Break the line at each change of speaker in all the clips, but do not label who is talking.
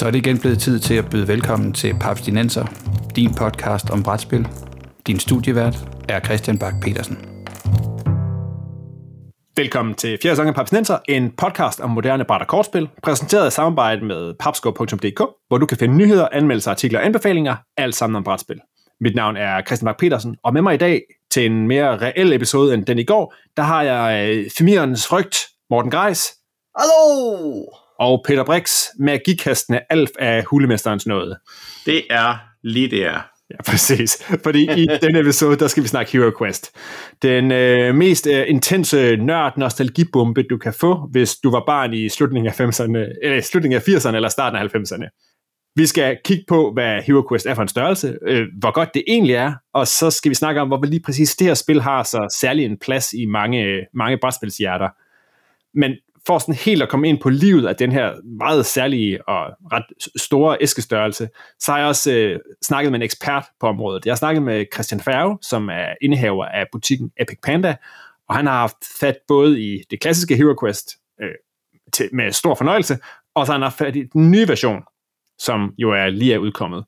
Så er det igen blevet tid til at byde velkommen til Papstinenser, din podcast om brætspil. Din studievært er Christian Bak petersen
Velkommen til 4. sæson af Papstinenser, en podcast om moderne bræt og kortspil, præsenteret i samarbejde med papsko.dk, hvor du kan finde nyheder, anmeldelser, artikler og anbefalinger, alt sammen om brætspil. Mit navn er Christian Bak petersen og med mig i dag til en mere reel episode end den i går, der har jeg øh, familiens frygt, Morten Greis.
Hallo!
Og Peter Brix, magikastende Alf af Hulemesterens Nåde.
Det er lige det er.
Ja, præcis. Fordi i denne episode, der skal vi snakke Hero Quest. Den øh, mest øh, intense nørd nostalgibombe, du kan få, hvis du var barn i slutningen af 50'erne, eller slutningen af 80'erne eller starten af 90'erne. Vi skal kigge på, hvad Hero Quest er for en størrelse, øh, hvor godt det egentlig er, og så skal vi snakke om, hvor lige præcis det her spil har så særlig en plads i mange, mange brætspilshjerter. Men for sådan helt at komme ind på livet af den her meget særlige og ret store æskestørrelse, så har jeg også øh, snakket med en ekspert på området. Jeg har snakket med Christian Færge, som er indehaver af butikken Epic Panda, og han har haft fat både i det klassiske Hero Quest øh, til, med stor fornøjelse, og så har han haft fat i den nye version, som jo er lige er udkommet.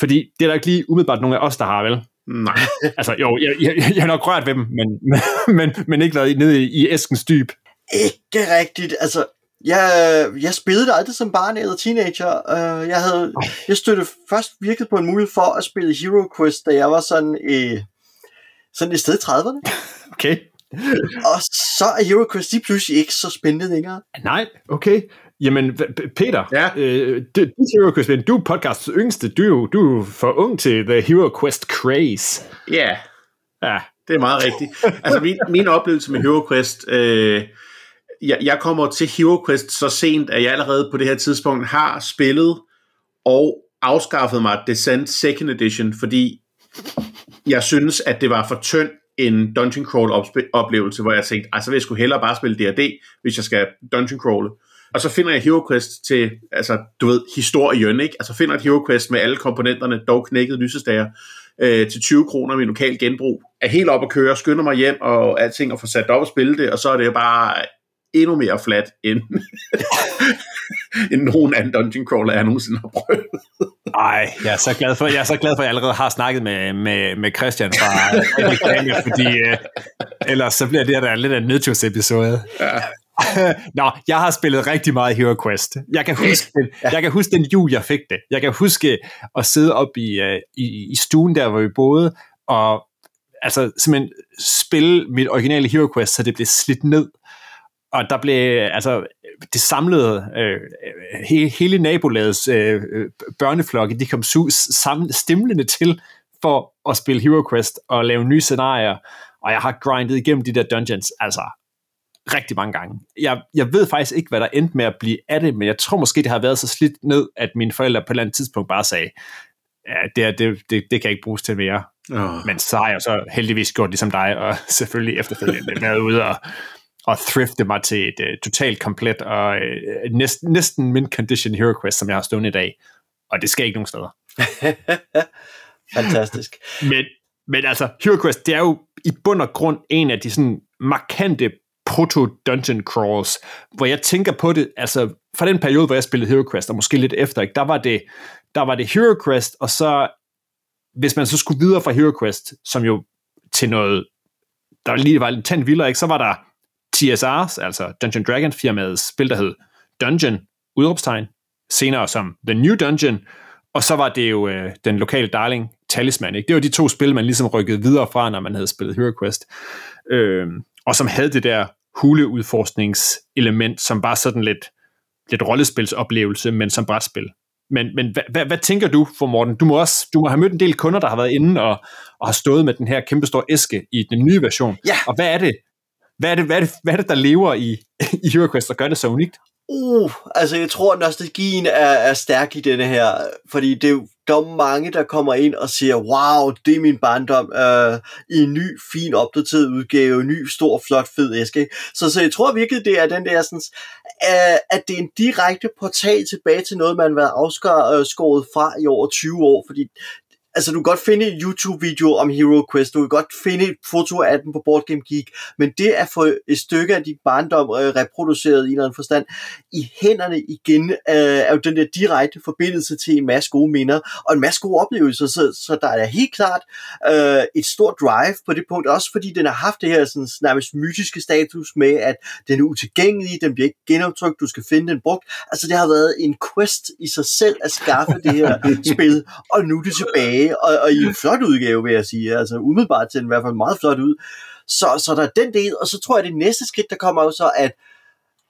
Fordi det er der ikke lige umiddelbart nogen af os, der har, vel?
Nej.
altså jo, jeg, jeg, jeg har nok rørt ved dem, men, men, men ikke været nede i, i æskens dyb.
Ikke rigtigt. Altså, jeg, jeg spillede aldrig som barn eller teenager. Uh, jeg havde, jeg støtte først virkelig på en mulighed for at spille Hero Quest, da jeg var sådan, i, sådan et sted i 30'erne.
Okay.
Og så er Hero Quest lige pludselig ikke så spændende længere.
Nej, okay. Jamen, Peter,
ja.
øh, du, Hero Quest, du er podcast's yngste, du, du er for ung til The Hero Quest Craze.
Ja,
ja.
det er meget rigtigt. altså, min, min oplevelse med Hero Quest, øh, jeg, jeg kommer til HeroQuest så sent, at jeg allerede på det her tidspunkt har spillet og afskaffet mig Descent Second Edition, fordi jeg synes, at det var for tynd en dungeon crawl oplevelse, hvor jeg tænkte, altså vil jeg skulle hellere bare spille D&D, hvis jeg skal dungeon crawle. Og så finder jeg HeroQuest til, altså du ved, historien, ikke? Altså finder et HeroQuest med alle komponenterne, dog knækket lysestager, øh, til 20 kroner med lokal genbrug, er helt op at køre, skynder mig hjem og alting og får sat op og spille det, og så er det bare endnu mere flat end, end nogen anden dungeon crawler, jeg nogensinde har prøvet.
Ej, jeg er så glad for, jeg er så glad for, at jeg allerede har snakket med, med, med Christian fra Reklame, fordi øh, ellers så bliver det der lidt af en episode. Ja. Nå, jeg har spillet rigtig meget Hero Quest. Jeg kan huske den, jeg kan huske den jul, jeg fik det. Jeg kan huske at sidde op i, uh, i, i stuen der, hvor vi boede, og altså simpelthen spille mit originale Hero Quest, så det blev slidt ned og der blev, altså, det samlede, øh, he, hele nabolagets øh, børneflokke, de kom sus, sammen, stemlende til for at spille Hero Quest og lave nye scenarier, og jeg har grindet igennem de der dungeons, altså rigtig mange gange. Jeg, jeg ved faktisk ikke, hvad der endte med at blive af det, men jeg tror måske, det har været så slidt ned, at mine forældre på et eller andet tidspunkt bare sagde, ja, det, det, det, det kan ikke bruges til mere. Oh. Men så har jeg så heldigvis gjort ligesom dig, og selvfølgelig efterfølgende været ude og og thrifte mig til et uh, totalt komplet og uh, næsten, næsten min condition hero quest, som jeg har stående i dag. Og det skal ikke nogen steder.
Fantastisk.
men, men altså, Hero Quest, det er jo i bund og grund en af de sådan markante proto-dungeon crawls, hvor jeg tænker på det, altså fra den periode, hvor jeg spillede Hero Quest, og måske lidt efter, ikke, der var det, der var det Hero Quest, og så, hvis man så skulle videre fra Hero Quest, som jo til noget, der lige var lidt tændt vildere, ikke, så var der TSR's, altså Dungeon Dragon firmaets spil, der hed Dungeon, udråbstegn, senere som The New Dungeon, og så var det jo øh, den lokale darling Talisman. Ikke? Det var de to spil, man ligesom rykkede videre fra, når man havde spillet Hero Quest. Øh, og som havde det der huleudforskningselement, som var sådan lidt, lidt rollespilsoplevelse, men som brætspil. Men, men hvad, hvad, hvad tænker du for Morten? Du må også du må have mødt en del kunder, der har været inde og, og har stået med den her kæmpestore æske i den nye version.
Ja.
Og hvad er det, hvad er det, hvad er det, hvad er det der lever i, i HeroQuest, der gør det så unikt?
Uh, altså jeg tror, at nostalgien er, er stærk i denne her, fordi det, der er mange, der kommer ind og siger, wow, det er min barndom uh, i en ny, fin, opdateret udgave, en ny, stor, flot, fed æske. Så, så jeg tror virkelig, det er den der, sådan, uh, at det er en direkte portal tilbage til noget, man har været afskåret øh, fra i over 20 år, fordi altså du kan godt finde en YouTube-video om Hero Quest, du kan godt finde et foto af den på Board Game Geek, men det at få et stykke af din barndom øh, reproduceret i en eller anden forstand i hænderne igen, øh, er jo den der direkte forbindelse til en masse gode minder og en masse gode oplevelser, så, så der er helt klart øh, et stort drive på det punkt, også fordi den har haft det her sådan, nærmest mytiske status med, at den er utilgængelig, den bliver ikke genoptrykt, du skal finde den brugt. Altså det har været en quest i sig selv at skaffe det her spil, og nu er det tilbage, og, og i en flot udgave, vil jeg sige. Altså umiddelbart ser den i hvert fald meget flot ud. Så, så der er den del, og så tror jeg, at det næste skridt, der kommer jo så, at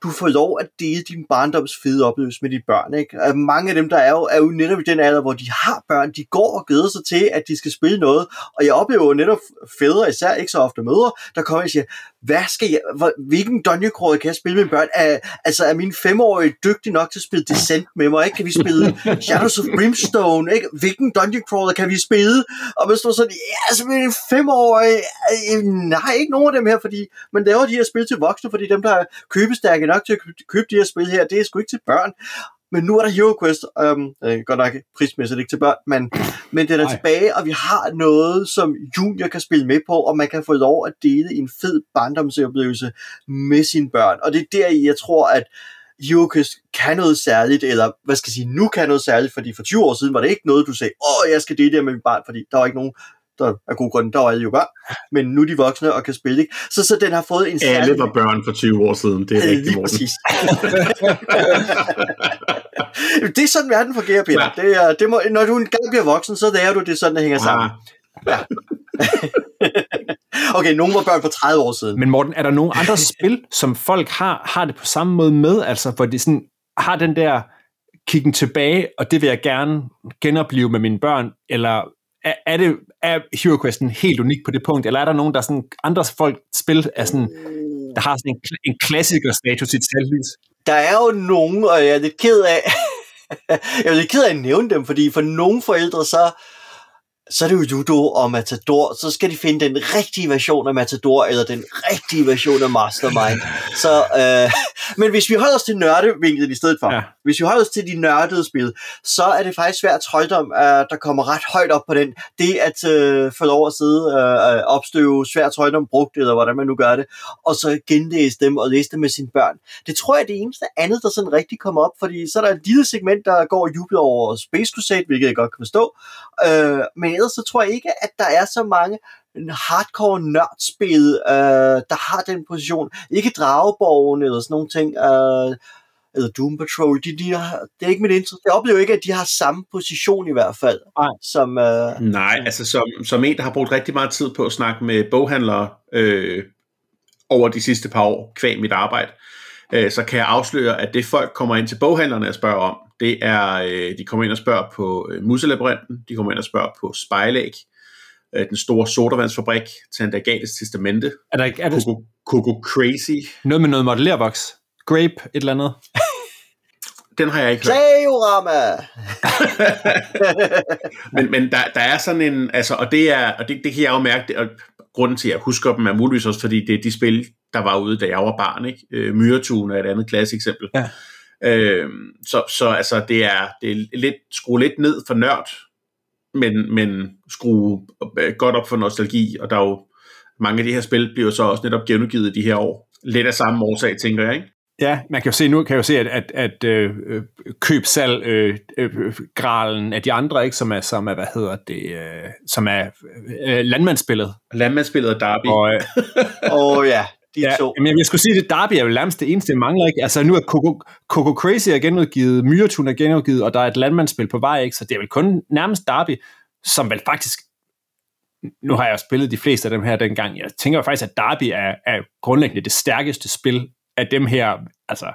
du får lov at dele din barndoms fede oplevelse med dine børn. Ikke? Og mange af dem, der er jo, er jo netop i den alder, hvor de har børn, de går og glæder sig til, at de skal spille noget. Og jeg oplever jo netop fædre, især ikke så ofte mødre, der kommer og siger, hvad skal jeg, hvilken dungeon crawler kan jeg spille med børn? Er, altså er min femårige dygtig nok til at spille Descent med mig? Ikke? Kan vi spille Shadows of Brimstone? Ikke? Hvilken crawler kan vi spille? Og man står sådan, ja, altså min femårige, øh, nej, ikke nogen af dem her, fordi man laver de her spil til voksne, fordi dem, der er købestærke nok til at købe de her spil her, det er sgu ikke til børn. Men nu er der Hero Quest, um, øh, godt nok prismæssigt ikke til børn, men, men den er Ej. tilbage, og vi har noget, som junior kan spille med på, og man kan få lov at dele en fed barndomsoplevelse med sine børn. Og det er der, jeg tror, at Quest kan noget særligt, eller hvad skal jeg sige, nu kan noget særligt, fordi for 20 år siden var det ikke noget, du sagde, åh, jeg skal dele det med min barn, fordi der var ikke nogen, der er god grund, der var alle jo børn, men nu er de voksne og kan spille, ikke? Så, så den har fået en
særlig... Alle var børn for 20 år siden, det er rigtigt,
Lige præcis. det er sådan, verden fungerer, Peter. Ja. Det er, det må, når du engang bliver voksen, så lærer du det sådan, det hænger sammen. Ja. okay, nogen var børn for 30 år siden.
Men Morten, er der nogle andre spil, som folk har, har det på samme måde med, altså hvor de sådan, har den der kiggen tilbage, og det vil jeg gerne genopleve med mine børn, eller er, er, det, er Hero Questen helt unik på det punkt, eller er der nogen, der sådan, andre folk spil er sådan, der har sådan en, en klassiker status i et selvlys?
Der er jo nogen, og jeg er lidt ked af, jeg er lidt ked af at nævne dem, fordi for nogle forældre, så, så er det jo judo og matador, så skal de finde den rigtige version af matador, eller den rigtige version af mastermind. Så, øh, men hvis vi holder os til nørdevinklet i stedet for, ja. hvis vi holder os til de nørdede spil, så er det faktisk svært trolddom, uh, der kommer ret højt op på den. Det at uh, få lov at sidde og uh, opstøve svært trolddom brugt, eller hvordan man nu gør det, og så genlæse dem og læse dem med sine børn. Det tror jeg er det eneste andet, der sådan rigtig kommer op, fordi så er der et lille segment, der går og jubler over Space Crusade, hvilket jeg godt kan forstå. Uh, men ellers så tror jeg ikke, at der er så mange hardcore nørdspil, øh, der har den position. Ikke Drageborgen eller sådan nogle ting. Øh, eller Doom Patrol, de, de har, det er ikke mit indtryk. Jeg oplever ikke, at de har samme position i hvert fald.
Nej, som, øh, Nej altså som, som en, der har brugt rigtig meget tid på at snakke med boghandlere øh, over de sidste par år, kvæg mit arbejde, øh, så kan jeg afsløre, at det folk kommer ind til boghandlerne og spørger om, det er, øh, de kommer ind og spørger på øh, Muselabyrinten, de kommer ind og spørger på Spejlæg, øh, den store sodavandsfabrik, Tandagales Testamente,
er der, er det,
Coco, Coco Crazy.
Noget med noget modellervoks. Grape, et eller andet.
Den har jeg ikke hørt.
Sayurama!
men men der, der er sådan en, altså, og det er, og det, det kan jeg jo mærke, det, og grunden til, at jeg husker dem er muligvis også, fordi det er de spil, der var ude, da jeg var barn, ikke? Øh, Myretun er et andet klasse eksempel. Ja. Øh, så, så altså, det er, det er lidt, skrue lidt ned for nørd, men, men skrue godt op for nostalgi, og der er jo mange af de her spil bliver så også netop genudgivet de her år. Lidt af samme årsag, tænker jeg, ikke?
Ja, man kan jo se nu kan jeg jo se at at, at øh, købsal øh, øh, gralen af de andre ikke som er som er hvad hedder det øh, som er øh, landmandsspillet.
Landmandsspillet og Derby.
Og øh, oh, ja, de
ja,
to.
Men jeg skulle sige, at Derby er jo nærmest det eneste, det mangler ikke. Altså nu er Coco, Coco Crazy er genudgivet, Myretun er genudgivet, og der er et landmandsspil på vej, ikke? Så det er vel kun nærmest Derby, som vel faktisk nu har jeg spillet de fleste af dem her dengang. Jeg tænker faktisk, at Derby er, er grundlæggende det stærkeste spil af dem her. Altså,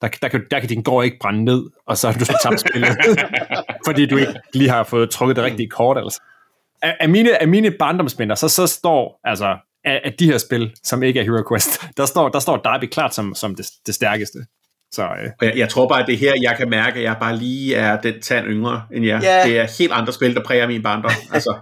der, der, kan, der kan din gård ikke brænde ned, og så har du tabt spillet, fordi du ikke lige har fået trukket det rigtige kort. Altså. Af, af, mine, af mine barndomsminder, så, så står altså af, af de her spil, som ikke er Hero Quest, der står, der står Derby klart som, som det, det stærkeste. Så, øh.
jeg, jeg tror bare, at det her, jeg kan mærke, at jeg bare lige er den tand yngre end jer. Yeah. Det er helt andre spil, der præger min barndom. Altså.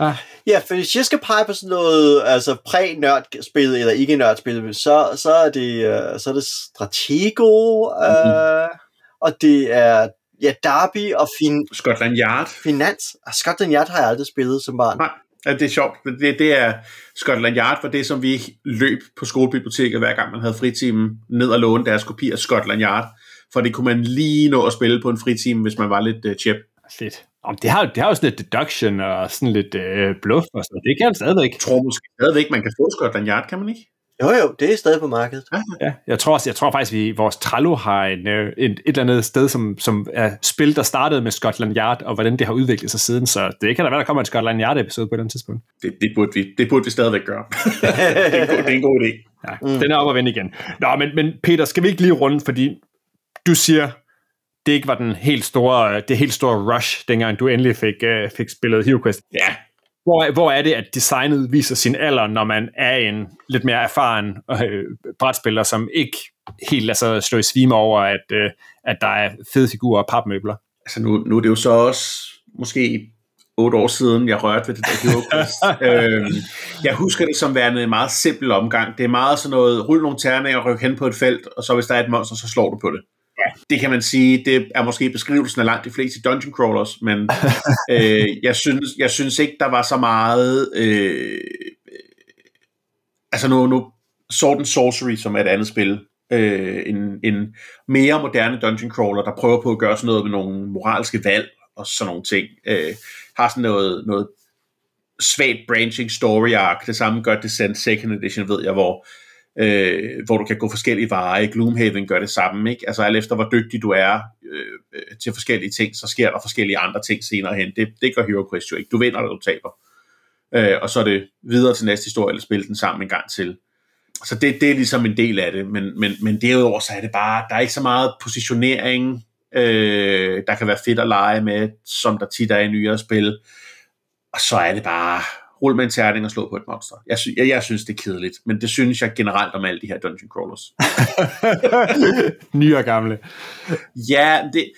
ah. Ja, for hvis jeg skal pege på sådan noget altså præ-nørdspil eller ikke nørdspil, så, så, er det, uh, så er det Stratego, uh, mm-hmm. og det er Ja, Derby og fin,
Scotland Yard.
Finans. Ah, Scotland Yard har jeg aldrig spillet som barn.
Nej, ja, det er sjovt. Det, det er Scotland Yard var det, som vi løb på skolebiblioteket, hver gang man havde fritimen, ned og låne deres kopi af Scotland Yard. For det kunne man lige nå at spille på en fritime, hvis man var lidt uh, chip.
Fedt. Om det, har, det har jo sådan lidt deduction og sådan lidt øh, bluff og sådan Det kan jeg stadigvæk.
Jeg tror måske stadigvæk, man kan få Scotland Yard, kan man ikke?
Jo, jo, det er stadig på markedet.
Ja, jeg tror, også, jeg tror faktisk, at vi vores Trello har en, øh, et, et eller andet sted, som, som er spil, der startede med Scotland Yard, og hvordan det har udviklet sig siden. Så det kan da være, der kommer en Scotland Yard-episode på et eller andet tidspunkt.
Det, det, burde, vi, det burde vi stadigvæk gøre. det, er en god, det er en god idé.
Ja, mm. den er op og vende igen. Nå, men, men Peter, skal vi ikke lige runde, fordi du siger, det ikke var den helt store, det helt store rush, dengang du endelig fik, uh, fik spillet HeroQuest.
Ja.
Hvor, hvor er det, at designet viser sin alder, når man er en lidt mere erfaren øh, brætspiller, som ikke helt lader sig slå i svime over, at, øh, at der er fede figurer og papmøbler?
Altså nu, nu er det jo så også måske otte år siden, jeg rørte ved det der HeroQuest. øhm, jeg husker det som værende en meget simpel omgang. Det er meget sådan noget, rulle nogle terninger og rykke hen på et felt, og så hvis der er et monster, så slår du på det. Ja. Det kan man sige, det er måske beskrivelsen af langt de fleste dungeon crawlers, men øh, jeg, synes, jeg synes ikke, der var så meget... Øh, altså nu, nu Sword and Sorcery, som er et andet spil, øh, en, en mere moderne dungeon crawler, der prøver på at gøre sådan noget med nogle moralske valg og sådan nogle ting, øh, har sådan noget, noget svagt branching story arc. Det samme gør Descent Second Edition, ved jeg, hvor øh, hvor du kan gå forskellige veje. Gloomhaven gør det samme, ikke? Altså alt efter hvor dygtig du er øh, til forskellige ting, så sker der forskellige andre ting senere hen. Det, det gør Hero Quest jo ikke. Du vinder, eller du taber. Øh, og så er det videre til næste historie, eller spille den sammen en gang til. Så det, det er ligesom en del af det, men, men, men derudover så er det bare, der er ikke så meget positionering, øh, der kan være fedt at lege med, som der tit er i nyere spil. Og så er det bare, rulle med en terning og slå på et monster. Jeg, sy- jeg, jeg synes, det er kedeligt, men det synes jeg generelt om alle de her dungeon crawlers.
Nye og gamle.
Ja, det,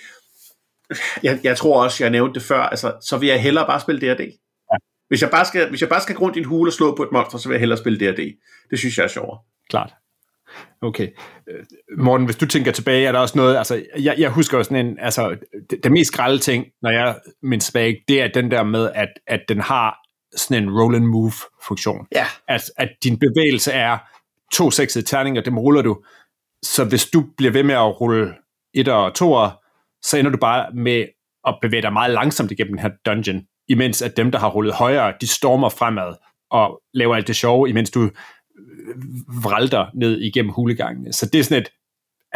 jeg, jeg tror også, jeg nævnte det før, altså, så vil jeg hellere bare spille D&D. Ja. Hvis, jeg bare skal, hvis jeg bare skal rundt i en hule og slå på et monster, så vil jeg hellere spille D&D. Det synes jeg er sjovere.
Klart. Okay. Morten, hvis du tænker tilbage, er der også noget, altså, jeg, jeg husker jo sådan en, altså, det, det mest grælde ting, når jeg mindst tilbage, det er den der med, at, at den har sådan en roll and move funktion.
Ja.
At, at din bevægelse er to seksede terninger, dem ruller du. Så hvis du bliver ved med at rulle et og toer, så ender du bare med at bevæge dig meget langsomt igennem den her dungeon, imens at dem, der har rullet højere, de stormer fremad og laver alt det sjove, imens du vralter ned igennem hulegangene. Så det er sådan et,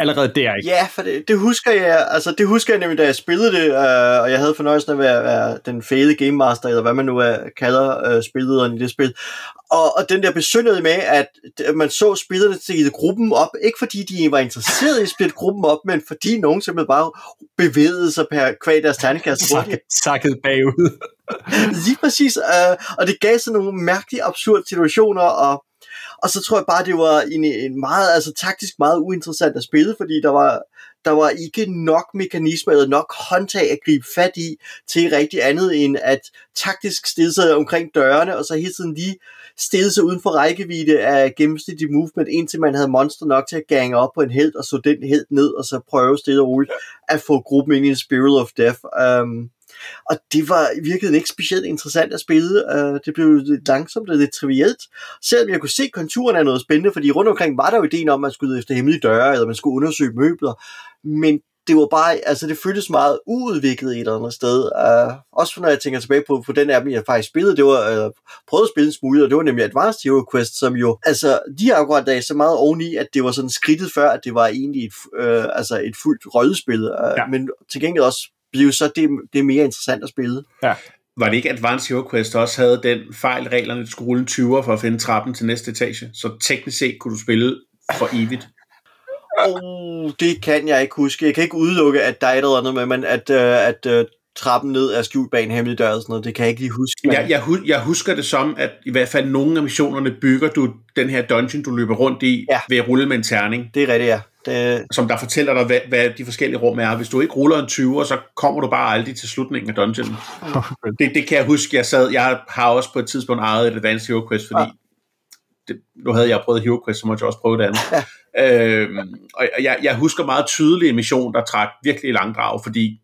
allerede der, ikke?
Ja, for det, det husker jeg, altså det husker jeg nemlig, da jeg spillede det, øh, og jeg havde fornøjelsen af at være, være den fede game master, eller hvad man nu er, kalder øh, spillederen i det spil. Og, og den der besynderede med, at man så spillerne til gruppen op, ikke fordi de var interesseret i at spille gruppen op, men fordi nogen simpelthen bare bevægede sig per kvad deres terningkast.
Sakket, sakket bagud.
Lige præcis, øh, og det gav sådan nogle mærkelige, absurde situationer, og og så tror jeg bare, det var en, en meget, altså taktisk meget uinteressant at spille, fordi der var, der var ikke nok mekanismer eller nok håndtag at gribe fat i til rigtig andet end at taktisk stille sig omkring dørene, og så hele tiden lige stille sig uden for rækkevidde af gennemsnitlig movement, indtil man havde monster nok til at gange op på en held, og så den held ned, og så prøve stille og roligt at få gruppen ind i en spirit of death. Um, og det var virkelig ikke specielt interessant at spille. Uh, det blev lidt langsomt og lidt trivielt. Selvom jeg kunne se konturen af noget spændende, fordi rundt omkring var der jo ideen om, at man skulle efter hemmelige døre, eller man skulle undersøge møbler. Men det var bare, altså det føltes meget uudviklet et eller andet sted. Uh, også når jeg tænker tilbage på, på den af dem, jeg faktisk spillede, det var uh, prøvet at spille en smule, og det var nemlig Advanced Hero Quest, som jo, altså de akkurat dag så meget oveni, at det var sådan skridtet før, at det var egentlig et, uh, altså et fuldt rollespil, uh, ja. men til gengæld også blev så det, det er mere interessant at spille.
Ja.
Var det ikke Advanced Hero Quest også havde den fejl reglerne, du skulle rulle en 20'er for at finde trappen til næste etage? Så teknisk set kunne du spille for evigt.
Oh, det kan jeg ikke huske. Jeg kan ikke udelukke, at der er et eller andet med, men at, uh, at uh, trappen ned er skjult bag en hemmelig dør og sådan noget. Det kan jeg ikke lige huske. Men...
Jeg, jeg, jeg husker det som, at i hvert fald nogle af missionerne bygger du den her dungeon, du løber rundt i, ja. ved at rulle med en terning.
Det er rigtigt, ja. Det...
Som der fortæller dig, hvad, hvad de forskellige rum er. Hvis du ikke ruller en 20, så kommer du bare aldrig til slutningen af dungeonen. det, det kan jeg huske, jeg sad, jeg har også på et tidspunkt ejet et Advanced Hero Quest, fordi ja. det, nu havde jeg prøvet Hero Quest, så måtte jeg også prøve det andet. Ja. Øhm, og jeg, jeg husker meget tydeligt en mission, der trak virkelig langdrag, fordi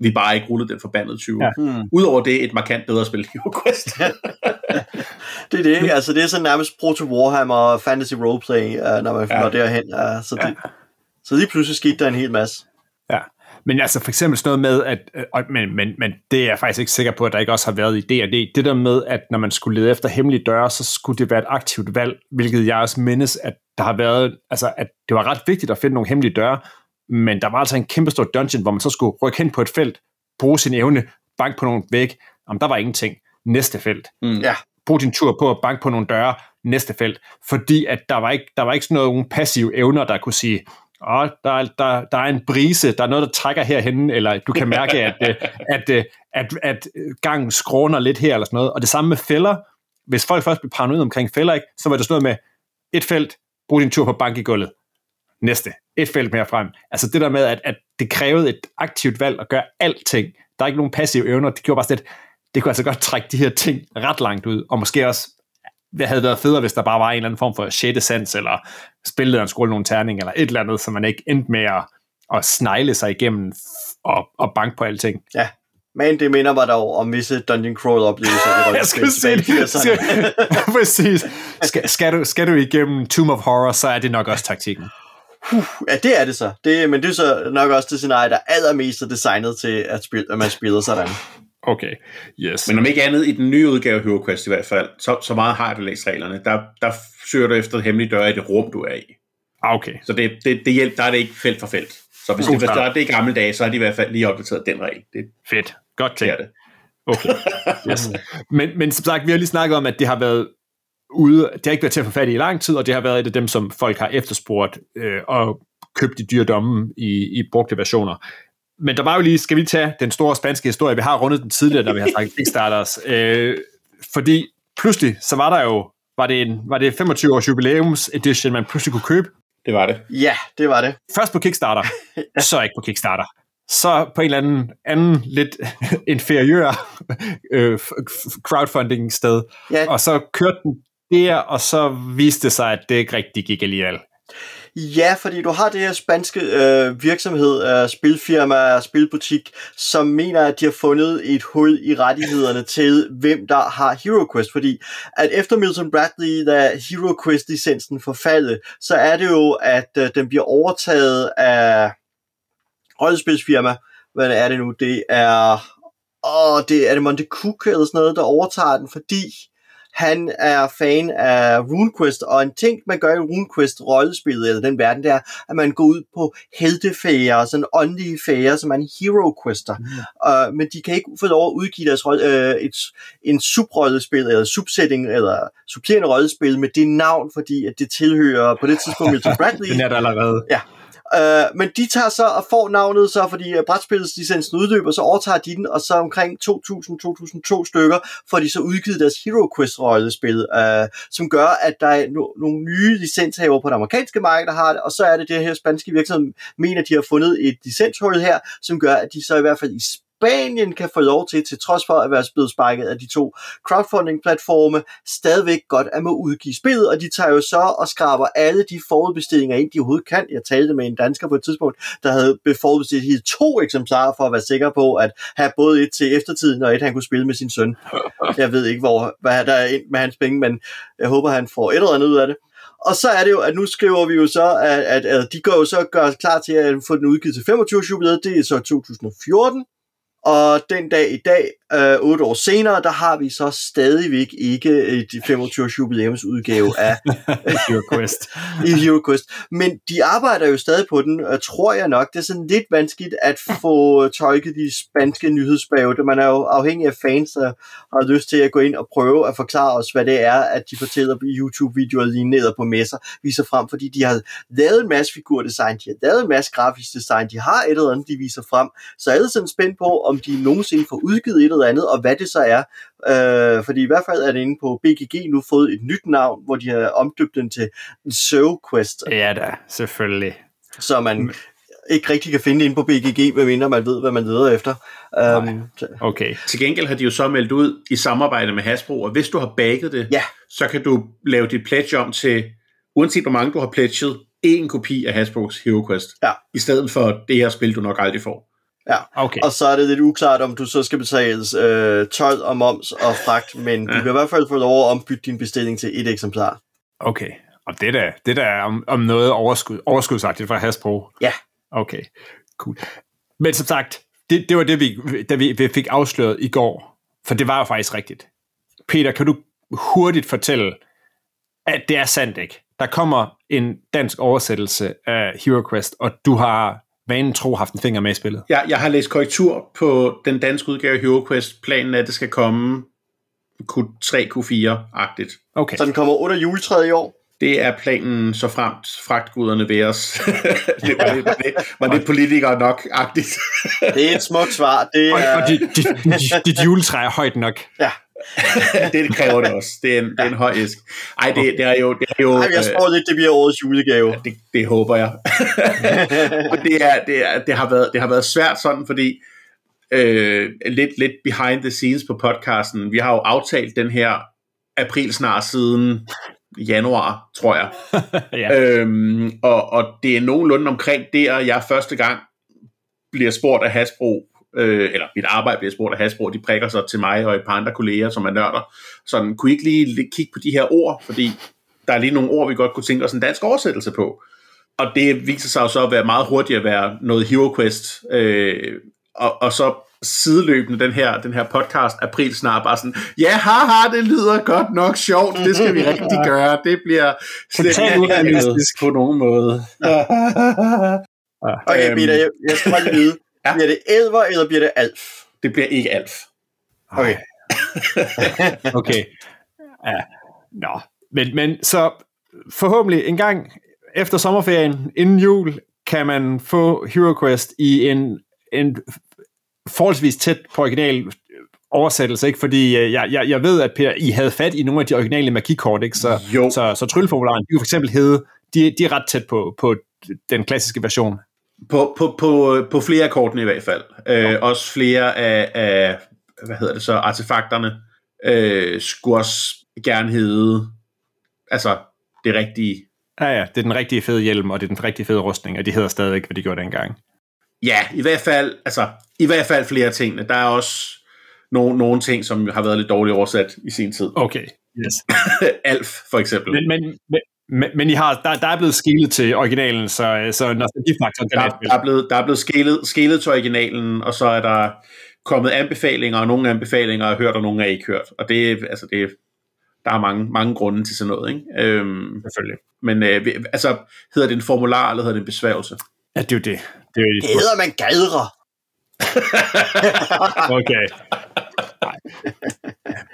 vi bare ikke rullede den forbandede 20.
Ja.
Hmm.
Udover det, et markant bedre spil, Hero Quest.
Det er det, ikke? Altså, det er sådan nærmest proto Warhammer Fantasy Roleplay, uh, når man
Ja.
når derhen. Uh, så, det, så lige pludselig skete der en hel masse.
Ja, men altså for eksempel sådan noget med, at, øh, og- men, men, men det er jeg faktisk ikke sikker på, at der ikke også har været i D&D. Det der med, at når man skulle lede efter hemmelige døre, så skulle det være et aktivt valg, hvilket jeg også mindes, at der har været, altså at det var ret vigtigt at finde nogle hemmelige døre, men der var altså en kæmpe stor dungeon, hvor man så skulle rykke hen på et felt, bruge sin evne, banke på nogle væg, om der var ingenting. Næste felt.
Mm.
Ja.
Brug din tur på at banke på nogle døre, næste felt. Fordi at der var ikke, der var ikke sådan nogle passive evner, der kunne sige, Åh, der, er, der, der er en brise, der er noget, der trækker herhen, eller du kan mærke, at, øh, at, at, at, at gangen skråner lidt her, eller sådan noget. Og det samme med fælder. Hvis folk først blev paranoid omkring fælder, ikke, så var det sådan noget med et felt, brug din tur på bank i gulvet. Næste. Et felt mere frem. Altså det der med, at, at det krævede et aktivt valg at gøre alting. Der er ikke nogen passive evner. Det gjorde bare sådan lidt, det kunne altså godt trække de her ting ret langt ud, og måske også det havde været federe, hvis der bare var en eller anden form for 6. sans, eller spillederen skulle nogle terning, eller et eller andet, så man ikke endte med at, at snegle sig igennem og, og banke på alting.
Men det minder mig dog om visse Dungeon Crawl oplevelser.
Jeg skulle sige det. Skal, præcis. Skal, skal, du, skal du igennem Tomb of Horror, så er det nok også taktikken.
Ja, det er det så. Det, men det er så nok også det scenarie, der er allermest er designet til, at, spil, at man spiller sådan.
Okay, yes.
Men om ikke andet, i den nye udgave af Hero Quest i hvert fald, så, så meget har jeg læst reglerne. Der, der søger du efter hemmelige døre i det rum, du er i.
Ah, okay.
Så det, det, det hjælp, der er det ikke felt for felt. Så hvis,
God
det, hvis
start.
der er det i gamle dage, så har de i hvert fald lige opdateret den regel. Det,
Fedt. Godt tænkt.
det.
Okay. Yes. Men, men som sagt, vi har lige snakket om, at det har været ude, det har ikke været til at få fat i i lang tid, og det har været et af dem, som folk har efterspurgt øh, og købt i dyredomme i, i brugte versioner. Men der var jo lige, skal vi tage den store spanske historie, vi har rundet den tidligere, når vi har snakket Kickstarters, øh, fordi pludselig, så var der jo, var det, en, var det 25 års jubilæums edition, man pludselig kunne købe,
Det var det.
Ja, det var det.
Først på Kickstarter, så ikke på Kickstarter. Så på en eller anden, anden lidt inferiør øh, crowdfunding sted.
Ja,
Og så kørte den der, og så viste det sig, at det ikke rigtig gik alligevel.
Ja, fordi du har det her spanske øh, virksomhed, øh, spilfirma, spilbutik, som mener, at de har fundet et hul i rettighederne til, hvem der har HeroQuest. Fordi at efter Milton Bradley, da HeroQuest-licensen forfaldet, så er det jo, at øh, den bliver overtaget af rollespilsfirma. Hvad er det nu? Det er... Åh, det er det Monte Cook eller sådan noget, der overtager den, fordi han er fan af RuneQuest, og en ting, man gør i RuneQuest rollespillet, eller den verden, det er, at man går ud på heltefære, sådan åndelige fære, som er en hero quester. Mm. Uh, men de kan ikke få lov at udgive deres rolle, uh, et, en subrollespil, eller subsetting, eller supplerende rollespil med det navn, fordi at det tilhører på det tidspunkt Milton Bradley.
Den er der allerede.
Uh, men de tager så og får navnet så, fordi uh, brætspilslicensen udløber, så overtager de den, og så omkring 2000-2002 stykker får de så udgivet deres Hero Quest rollespil, uh, som gør, at der er no- nogle nye licenshaver på det amerikanske marked, der har det, og så er det det her spanske virksomhed, mener, de har fundet et licenshul her, som gør, at de så i hvert fald i Spanien kan få lov til, til trods for at være blevet sparket af de to crowdfunding-platforme, stadigvæk godt at må udgive spillet, og de tager jo så og skraber alle de forudbestillinger ind, de overhovedet kan. Jeg talte med en dansker på et tidspunkt, der havde forudbestilt hele to eksemplarer for at være sikker på at have både et til eftertiden og et, han kunne spille med sin søn. Jeg ved ikke, hvor, hvad der er ind med hans penge, men jeg håber, han får et eller andet ud af det. Og så er det jo, at nu skriver vi jo så, at, at, at de går jo så gør klar til at få den udgivet til 25 jubilæet, det er så 2014. Og den dag i dag, øh, otte år senere, der har vi så stadigvæk ikke et 25 års jubilæums udgave af
Hero Quest.
i Hero Quest. Men de arbejder jo stadig på den, og tror jeg nok. Det er sådan lidt vanskeligt at få tolket de spanske nyhedsbreve. Man er jo afhængig af fans, der har lyst til at gå ind og prøve at forklare os, hvad det er, at de fortæller på YouTube-videoer lige ned på messer, viser frem, fordi de har lavet en masse figurdesign, de har lavet en masse grafisk design, de har et eller andet, de viser frem. Så jeg er sådan spændt på, om de nogensinde får udgivet et eller andet, og hvad det så er. Øh, fordi i hvert fald er det inde på BGG nu fået et nyt navn, hvor de har omdøbt den til Show Quest,
Ja da, selvfølgelig.
så man ikke rigtig kan finde det inde på BGG, medmindre man ved, hvad man leder efter. Um,
Okay.
Til gengæld har de jo så meldt ud i samarbejde med Hasbro, og hvis du har bagget det,
Ja.
så kan du lave dit pledge om til, uanset hvor mange du har pledget, en kopi af Hasbros Hero Quest,
Ja.
i stedet for det her spil, du nok aldrig får.
Ja,
Okay.
og så er det lidt uklart, om du så skal betales øh, 12 og moms og fragt, men du
Ja.
kan i hvert fald få lov at ombytte din bestilling til et eksemplar.
Okay. Og det der, det der er om, om noget overskud, overskudsagtigt fra Hasbro.
Ja.
Okay, cool. Men som sagt, det, det var det, vi, da vi, vi fik afsløret i går. For det var jo faktisk rigtigt. Peter, kan du hurtigt fortælle, at det er sandt, ikke? Der kommer en dansk oversættelse af Hero Quest, og du har vanen tro haft en finger med i spillet.
Jeg, jeg har læst korrektur på den danske udgave af Hero Quest. Planen er, at det skal komme Q3, Q4-agtigt.
Okay.
Så den kommer under juletræet i år.
Det er planen, så fremt fragtguderne ved os. det var det, var det, var det politikere nok-agtigt.
Det er et smukt svar. Det
Og,
er,
og dit, dit, dit, dit juletræ er højt nok.
ja.
det kræver det også. Det er en, det er en høj æsk. Ej, det, det er jo... Det er jo
Ej, jeg
øh,
tror lidt, det bliver årets julegave.
det, det håber jeg. Og det, er, det, er, det, har været, det har været svært sådan, fordi øh, lidt, lidt behind the scenes på podcasten, vi har jo aftalt den her april snart siden januar, tror jeg.
ja.
Øhm, og, og det er nogenlunde omkring der, jeg første gang bliver spurgt af Hasbro, øh, eller mit arbejde bliver spurgt af Hasbro, de prikker sig til mig og et par andre kolleger, som er nørder. Sådan, kunne I ikke lige li- kigge på de her ord, fordi der er lige nogle ord, vi godt kunne tænke os en dansk oversættelse på. Og det viser sig jo så at være meget hurtigt at være noget Hero Quest, øh, og, og så sideløbende den her, den her podcast april snart bare sådan, ja haha, det lyder godt nok sjovt, det skal vi rigtig gøre, det bliver slet ikke på nogen måde.
Okay,
Øhm,
Peter, jeg, jeg skal bare lige vide.
Ja.
Bliver det elver, eller bliver det alf?
det bliver ikke Alf.
Okay.
Okay. Ja. Nå. Men, men så forhåbentlig en gang efter sommerferien, inden jul, kan man få Hero Quest i en, en forholdsvis tæt på original oversættelse, ikke? Fordi øh, jeg, jeg, jeg ved, at Per, I havde fat i nogle af de originale magikort, ikke? Så,
Jo.
så, så trylleformularen, de for eksempel hedde, de, de er ret tæt på, på den klassiske version.
På, på, på, på flere af kortene i hvert fald. Øh, også flere af, af, hvad hedder det så, artefakterne øh, skulle også gerne hedde, altså det rigtige.
Ja, ja, det er den rigtige fede hjelm, og det er den rigtige fede rustning, og de hedder stadigvæk, hvad de gjorde dengang.
Ja, i hvert fald, altså, i hvert fald flere af tingene. Der er også nogle, nogle ting, som har været lidt dårligt oversat i sin tid.
Okay, yes.
Alf, for eksempel.
Men, men, men, men, men I har, der, der er blevet skilet til originalen, så, så nostalgifaktoren
der,
er
der, er blevet, der er blevet skelet, skelet til originalen, og så er der kommet anbefalinger, og nogle anbefalinger er hørt, og nogle er ikke hørt. Og det, altså det, der er mange, mange grunde til sådan noget. Ikke? Øhm,
selvfølgelig.
men øh, altså, hedder det en formular, eller hedder det en besværgelse?
Ja, det er jo det. Det er jo
Det
det.
hedder man gadre.
Okay. Nej.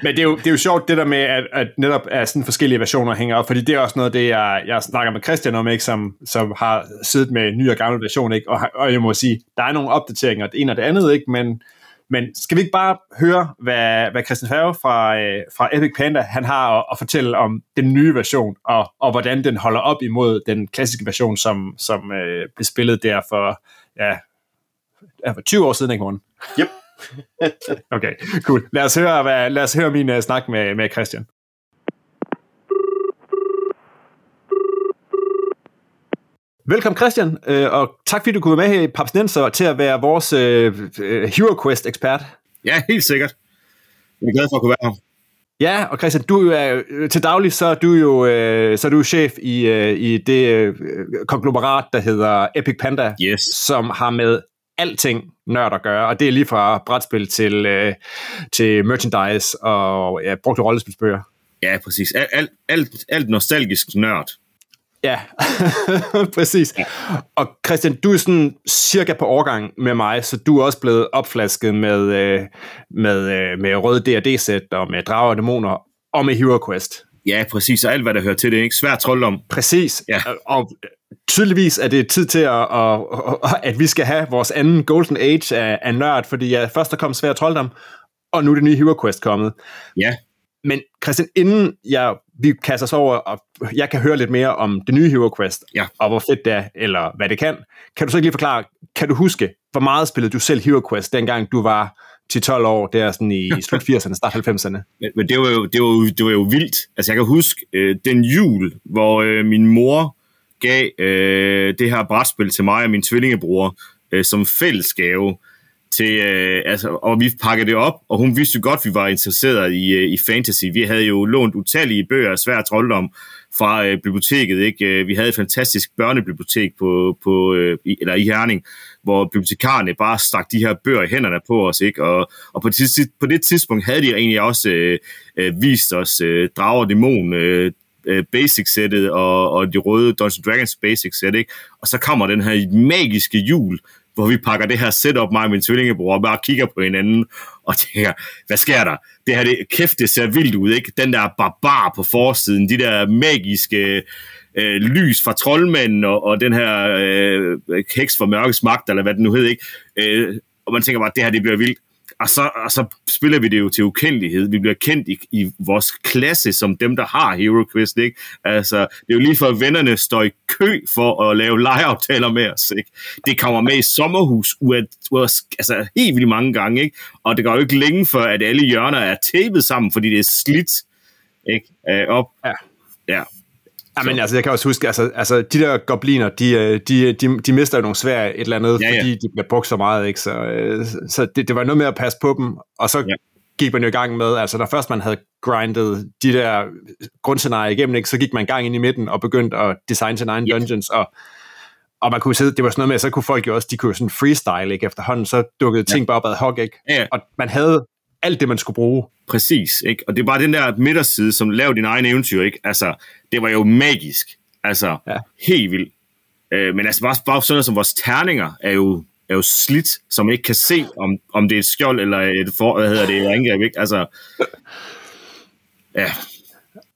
Men det er, jo, det er jo sjovt, det der med, at, at netop er sådan forskellige versioner hænger op, fordi det er også noget det, jeg, jeg snakker med Christian om, ikke, som, som har siddet med ny og gammel version, ikke, og, og jeg må sige, der er nogle opdateringer, det ene og det andet, ikke, men, men skal vi ikke bare høre, hvad, hvad Christian Favre fra, øh, fra Epic Panda, han har at, at fortælle om den nye version, og, og hvordan den holder op imod den klassiske version, som, som øh, blev spillet der for, ja, ja, for 20 år siden, ikke morgen?
Yep.
Okay, cool. Lad os høre, hvad, lad os høre min uh, snak med, med Christian. Velkommen Christian, øh, og tak fordi du kunne være med her i Papsnenser til at være vores øh, øh, Hero Quest ekspert.
Ja, helt sikkert. Jeg er glad for at kunne være her.
Ja, og Christian, du er til daglig, så er du jo øh, så er du chef i, øh, i det øh, konglomerat, der hedder Epic Panda,
Yes.
som har med alting nørd at gøre, og det er lige fra brætspil til, øh, til merchandise og ja, brugte rollespilsbøger.
Ja, præcis. Alt, alt, alt, alt nostalgisk nørd.
Ja, præcis. Ja. Og Christian, du er sådan cirka på overgang med mig, så du er også blevet opflasket med, øh, med, øh, med røde D&D-sæt og med drager og dæmoner og med Hero Quest.
Ja, præcis. Og alt, hvad der hører til det, ikke? Svær trolddom.
Præcis.
Ja.
Og tydeligvis er det tid til, at, at, at vi skal have vores anden Golden Age af, af nørd, fordi ja, først der kom Svær Trolddom, og nu er det nye Hero Quest kommet.
Ja.
Men Christian, inden jeg, vi kaster os over, og jeg kan høre lidt mere om det nye Hero Quest,
Ja.
og hvor fedt det er, eller hvad det kan, kan du så ikke lige forklare, kan du huske, hvor meget spillede du selv Hero Quest, dengang du var til 12 år, der sådan i slut 80'erne, start 90'erne?
Men, men det var, jo, det, var jo, det var jo vildt. Altså, jeg kan huske øh, den jul, hvor øh, min mor gav øh, det her brætspil til mig og min tvillingebror øh, som fællesgave. til, øh, altså, og vi pakkede det op, og hun vidste godt, at vi var interesseret i, øh, i fantasy. Vi havde jo lånt utallige bøger af svær trolddom fra øh, biblioteket. Ikke? Øh, vi havde et fantastisk børnebibliotek på, på, øh, i, eller i Herning, hvor bibliotekarerne bare stak de her bøger i hænderne på os. Ikke? Og, og på, det, på det tidspunkt havde de egentlig også øh, øh, vist os øh, Drager og Dæmon, øh, øh basic-sættet og, og de røde Dungeons Dragons basic-sæt, ikke? Og så kommer den her magiske jul, hvor vi pakker det her setup, mig og min tvillingebror, og bare kigger på hinanden, og tænker, hvad sker der? Det her, det, kæft, det ser vildt ud, ikke? Den der barbar på forsiden, de der magiske øh, lys fra troldmanden, og, og den her øh, heks fra mørkets magt, eller hvad den nu hed, ikke? Øh, og man tænker bare, det her, det bliver vildt og så, og så spiller vi det jo til ukendelighed. Vi bliver kendt i, i vores klasse som dem, der har Hero Quest, ikke? Altså, det er jo lige for, at vennerne står i kø for at lave legeaftaler med os, ikke? Det kommer med i sommerhus, uat, altså helt vildt mange gange, ikke? Og det går jo ikke længe for, at alle hjørner er tapet sammen, fordi det er slidt, ikke? Øh, op.
Ja.
Ja,
Ja, men altså, jeg kan også huske, altså, altså de der gobliner, de, øh, de, de, de mister jo nogle svær et eller andet, ja, ja. fordi de bliver brugt så meget, ikke? Så, øh, så det, det var noget med at passe på dem, og så ja. gik man jo i gang med, altså når først man havde grindet de der grundscenarier igennem, ikke, så gik man i gang ind i midten og begyndte at designe sin egen dungeons, og og man kunne sidde, det var sådan noget med, så kunne folk jo også, de kunne sådan freestyle, ikke? Efterhånden, så dukkede ting ja. bare op ad hoc, ikke? Ja. Og man havde alt det, man skulle bruge.
Præcis, ikke? Og det er bare den der midterside, som laver din egen eventyr, ikke? Altså, det var jo magisk. Altså, ja. helt vildt. Øh, men altså, bare, bare sådan noget som vores terninger er jo, er jo slidt, man ikke kan se, om, om det er et skjold eller et, for, hvad hedder det, et angreb, ikke? Altså, ja.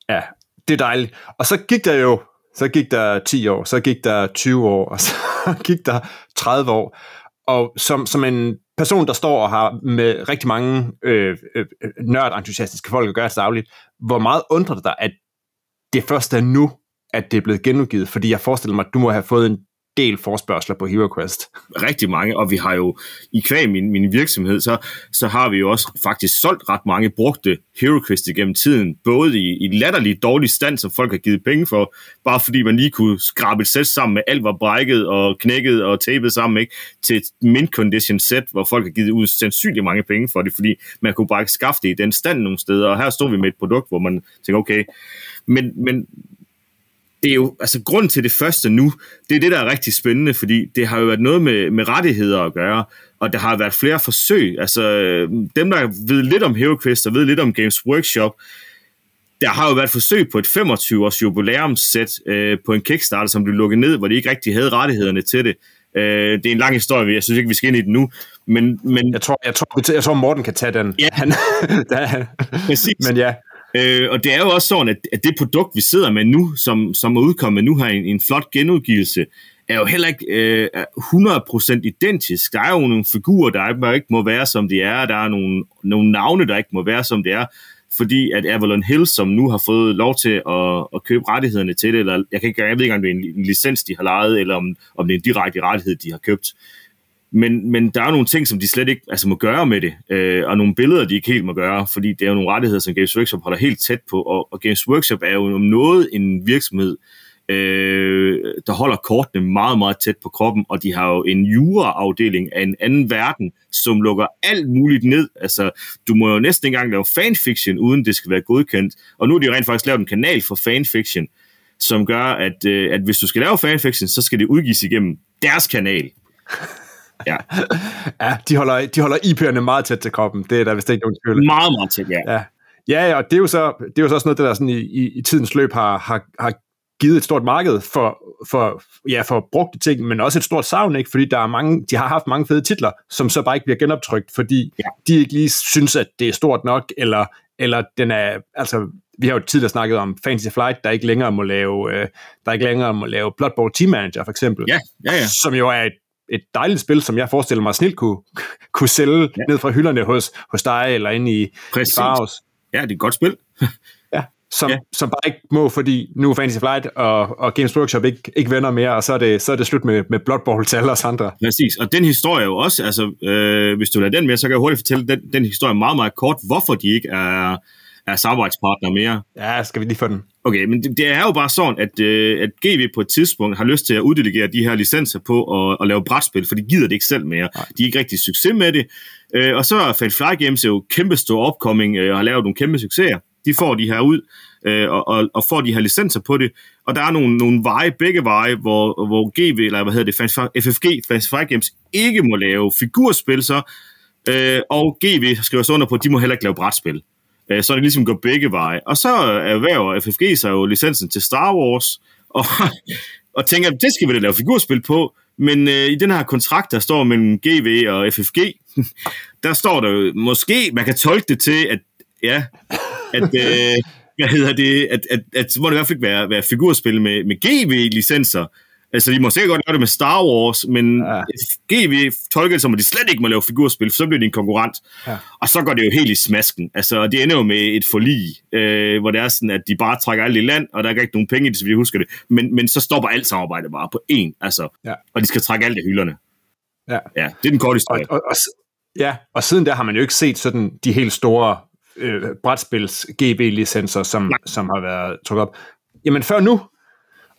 Ja, det er dejligt. Og så gik der jo, så gik der 10 år, så gik der 20 år, og så gik der 30 år. Og som, som en person, der står og har med rigtig mange øh, øh, øh, nørdentusiastiske folk at gøre til dagligt, hvor meget undrer det dig, at det først er nu, at det er blevet genudgivet? Fordi jeg forestiller mig, at du må have fået en del forspørgseler på HeroQuest.
Rigtig mange, og vi har jo i kvæg min, min virksomhed, så, så har vi jo også faktisk solgt ret mange brugte HeroQuest igennem tiden, både i, i latterligt dårlig stand, som folk har givet penge for, bare fordi man lige kunne skrabe et sæt sammen med alt var brækket og knækket og tapet sammen, ikke? til et mint condition sæt, hvor folk har givet ud sandsynligt mange penge for det, fordi man kunne bare skaffe det i den stand nogle steder, og her stod vi med et produkt, hvor man tænker, okay, men, men det er jo, altså grund til det første nu, det er det, der er rigtig spændende, fordi det har jo været noget med, med rettigheder at gøre, og der har været flere forsøg. Altså dem, der ved lidt om HeroQuest og ved lidt om Games Workshop, der har jo været forsøg på et 25-års jubilæumssæt øh, på en Kickstarter, som blev lukket ned, hvor de ikke rigtig havde rettighederne til det. Øh, det er en lang historie, jeg synes ikke, vi skal ind i den nu. Men, men...
Jeg, tror, jeg, tror, jeg tror, Morten kan tage den.
Ja,
Han,
der, præcis.
Men ja,
Øh, og det er jo også sådan, at, at det produkt, vi sidder med nu, som, som er udkommet nu her, en, en flot genudgivelse, er jo heller ikke øh, 100% identisk. Der er jo nogle figurer, der ikke må være, som de er. Der er nogle, nogle navne, der ikke må være, som det er. Fordi at Avalon Hill, som nu har fået lov til at, at købe rettighederne til det, eller jeg, kan ikke, jeg ved ikke, om det er en, en licens, de har lejet, eller om, om det er en direkte rettighed, de har købt. Men, men der er nogle ting, som de slet ikke altså, må gøre med det, øh, og nogle billeder, de ikke helt må gøre, fordi det er jo nogle rettigheder, som Games Workshop holder helt tæt på, og, og Games Workshop er jo om noget en virksomhed, øh, der holder kortene meget, meget tæt på kroppen, og de har jo en juraafdeling af en anden verden, som lukker alt muligt ned. Altså, du må jo næsten ikke engang lave fanfiction, uden det skal være godkendt. Og nu har de jo rent faktisk lavet en kanal for fanfiction, som gør, at, øh, at hvis du skal lave fanfiction, så skal det udgives igennem deres kanal.
Ja. ja, de holder, de holder IP'erne meget tæt til kroppen. Det er der vist ikke nogen tvivl.
Meget, meget tæt, ja.
ja. Ja, og det er jo så, det er jo så også noget, der sådan i, i, i tidens løb har, har, har givet et stort marked for, for, ja, for brugte ting, men også et stort savn, ikke? fordi der er mange, de har haft mange fede titler, som så bare ikke bliver genoptrykt, fordi ja. de ikke lige synes, at det er stort nok, eller, eller den er, altså, vi har jo tidligere snakket om Fantasy Flight, der ikke længere må lave, øh, der ikke længere må lave Blood Bowl Team Manager, for eksempel,
ja, ja, ja.
som jo er et et dejligt spil, som jeg forestiller mig snilt kunne, kunne sælge ja. ned fra hylderne hos, hos dig, eller inde i,
Præcis. i Faros. Ja, det er et godt spil.
ja, som, ja. som bare ikke må, fordi nu er Fantasy Flight og, og Games Workshop ikke, ikke venner mere, og så er det, så er det slut med, med Blood Bowl til alle os andre.
Præcis, og den historie er jo også, altså, øh, hvis du lader den med, så kan jeg hurtigt fortælle den, den historie meget, meget kort, hvorfor de ikke er, er samarbejdspartner mere.
Ja, skal vi lige få den?
Okay, men det, det er jo bare sådan, at, øh, at GV på et tidspunkt har lyst til at uddelegere de her licenser på at, at lave brætspil, for de gider det ikke selv mere. Nej. De er ikke rigtig succes med det. Øh, og så er Fat Fly Games jo kæmpe stor opkoming øh, og har lavet nogle kæmpe succeser. De får de her ud øh, og, og, og får de her licenser på det. Og der er nogle, nogle veje, begge veje, hvor, hvor GV, eller hvad hedder det, FFG, Fat Fly Games, ikke må lave figurspil så, øh, og GV skriver så under på, at de må heller ikke lave brætspil. Øh, så det ligesom går begge veje. Og så erhverver FFG sig jo licensen til Star Wars, og, og tænker, det skal vi da lave figurspil på, men øh, i den her kontrakt, der står mellem GV og FFG, der står der jo, måske, man kan tolke det til, at ja, at, øh, hvad hedder det, at, at, at, at må det i hvert fald ikke være, være figurspil med, med GV-licenser, Altså, de må sikkert godt gøre det med Star Wars, men ja. GV tolker det som, at de slet ikke må lave figurspil, for så bliver de en konkurrent. Ja. Og så går det jo helt i smasken. Altså, det ender jo med et forlig, øh, hvor det er sådan, at de bare trækker alt i land, og der er ikke nogen penge i det, så vi husker det. Men, men så stopper alt samarbejde bare på én, altså. Ja. Og de skal trække alt i hylderne. Ja. ja, det er den korte historie.
Og, og, og, ja, og siden der har man jo ikke set sådan de helt store øh, brætspils GB-licenser, som, som har været trukket op. Jamen før nu,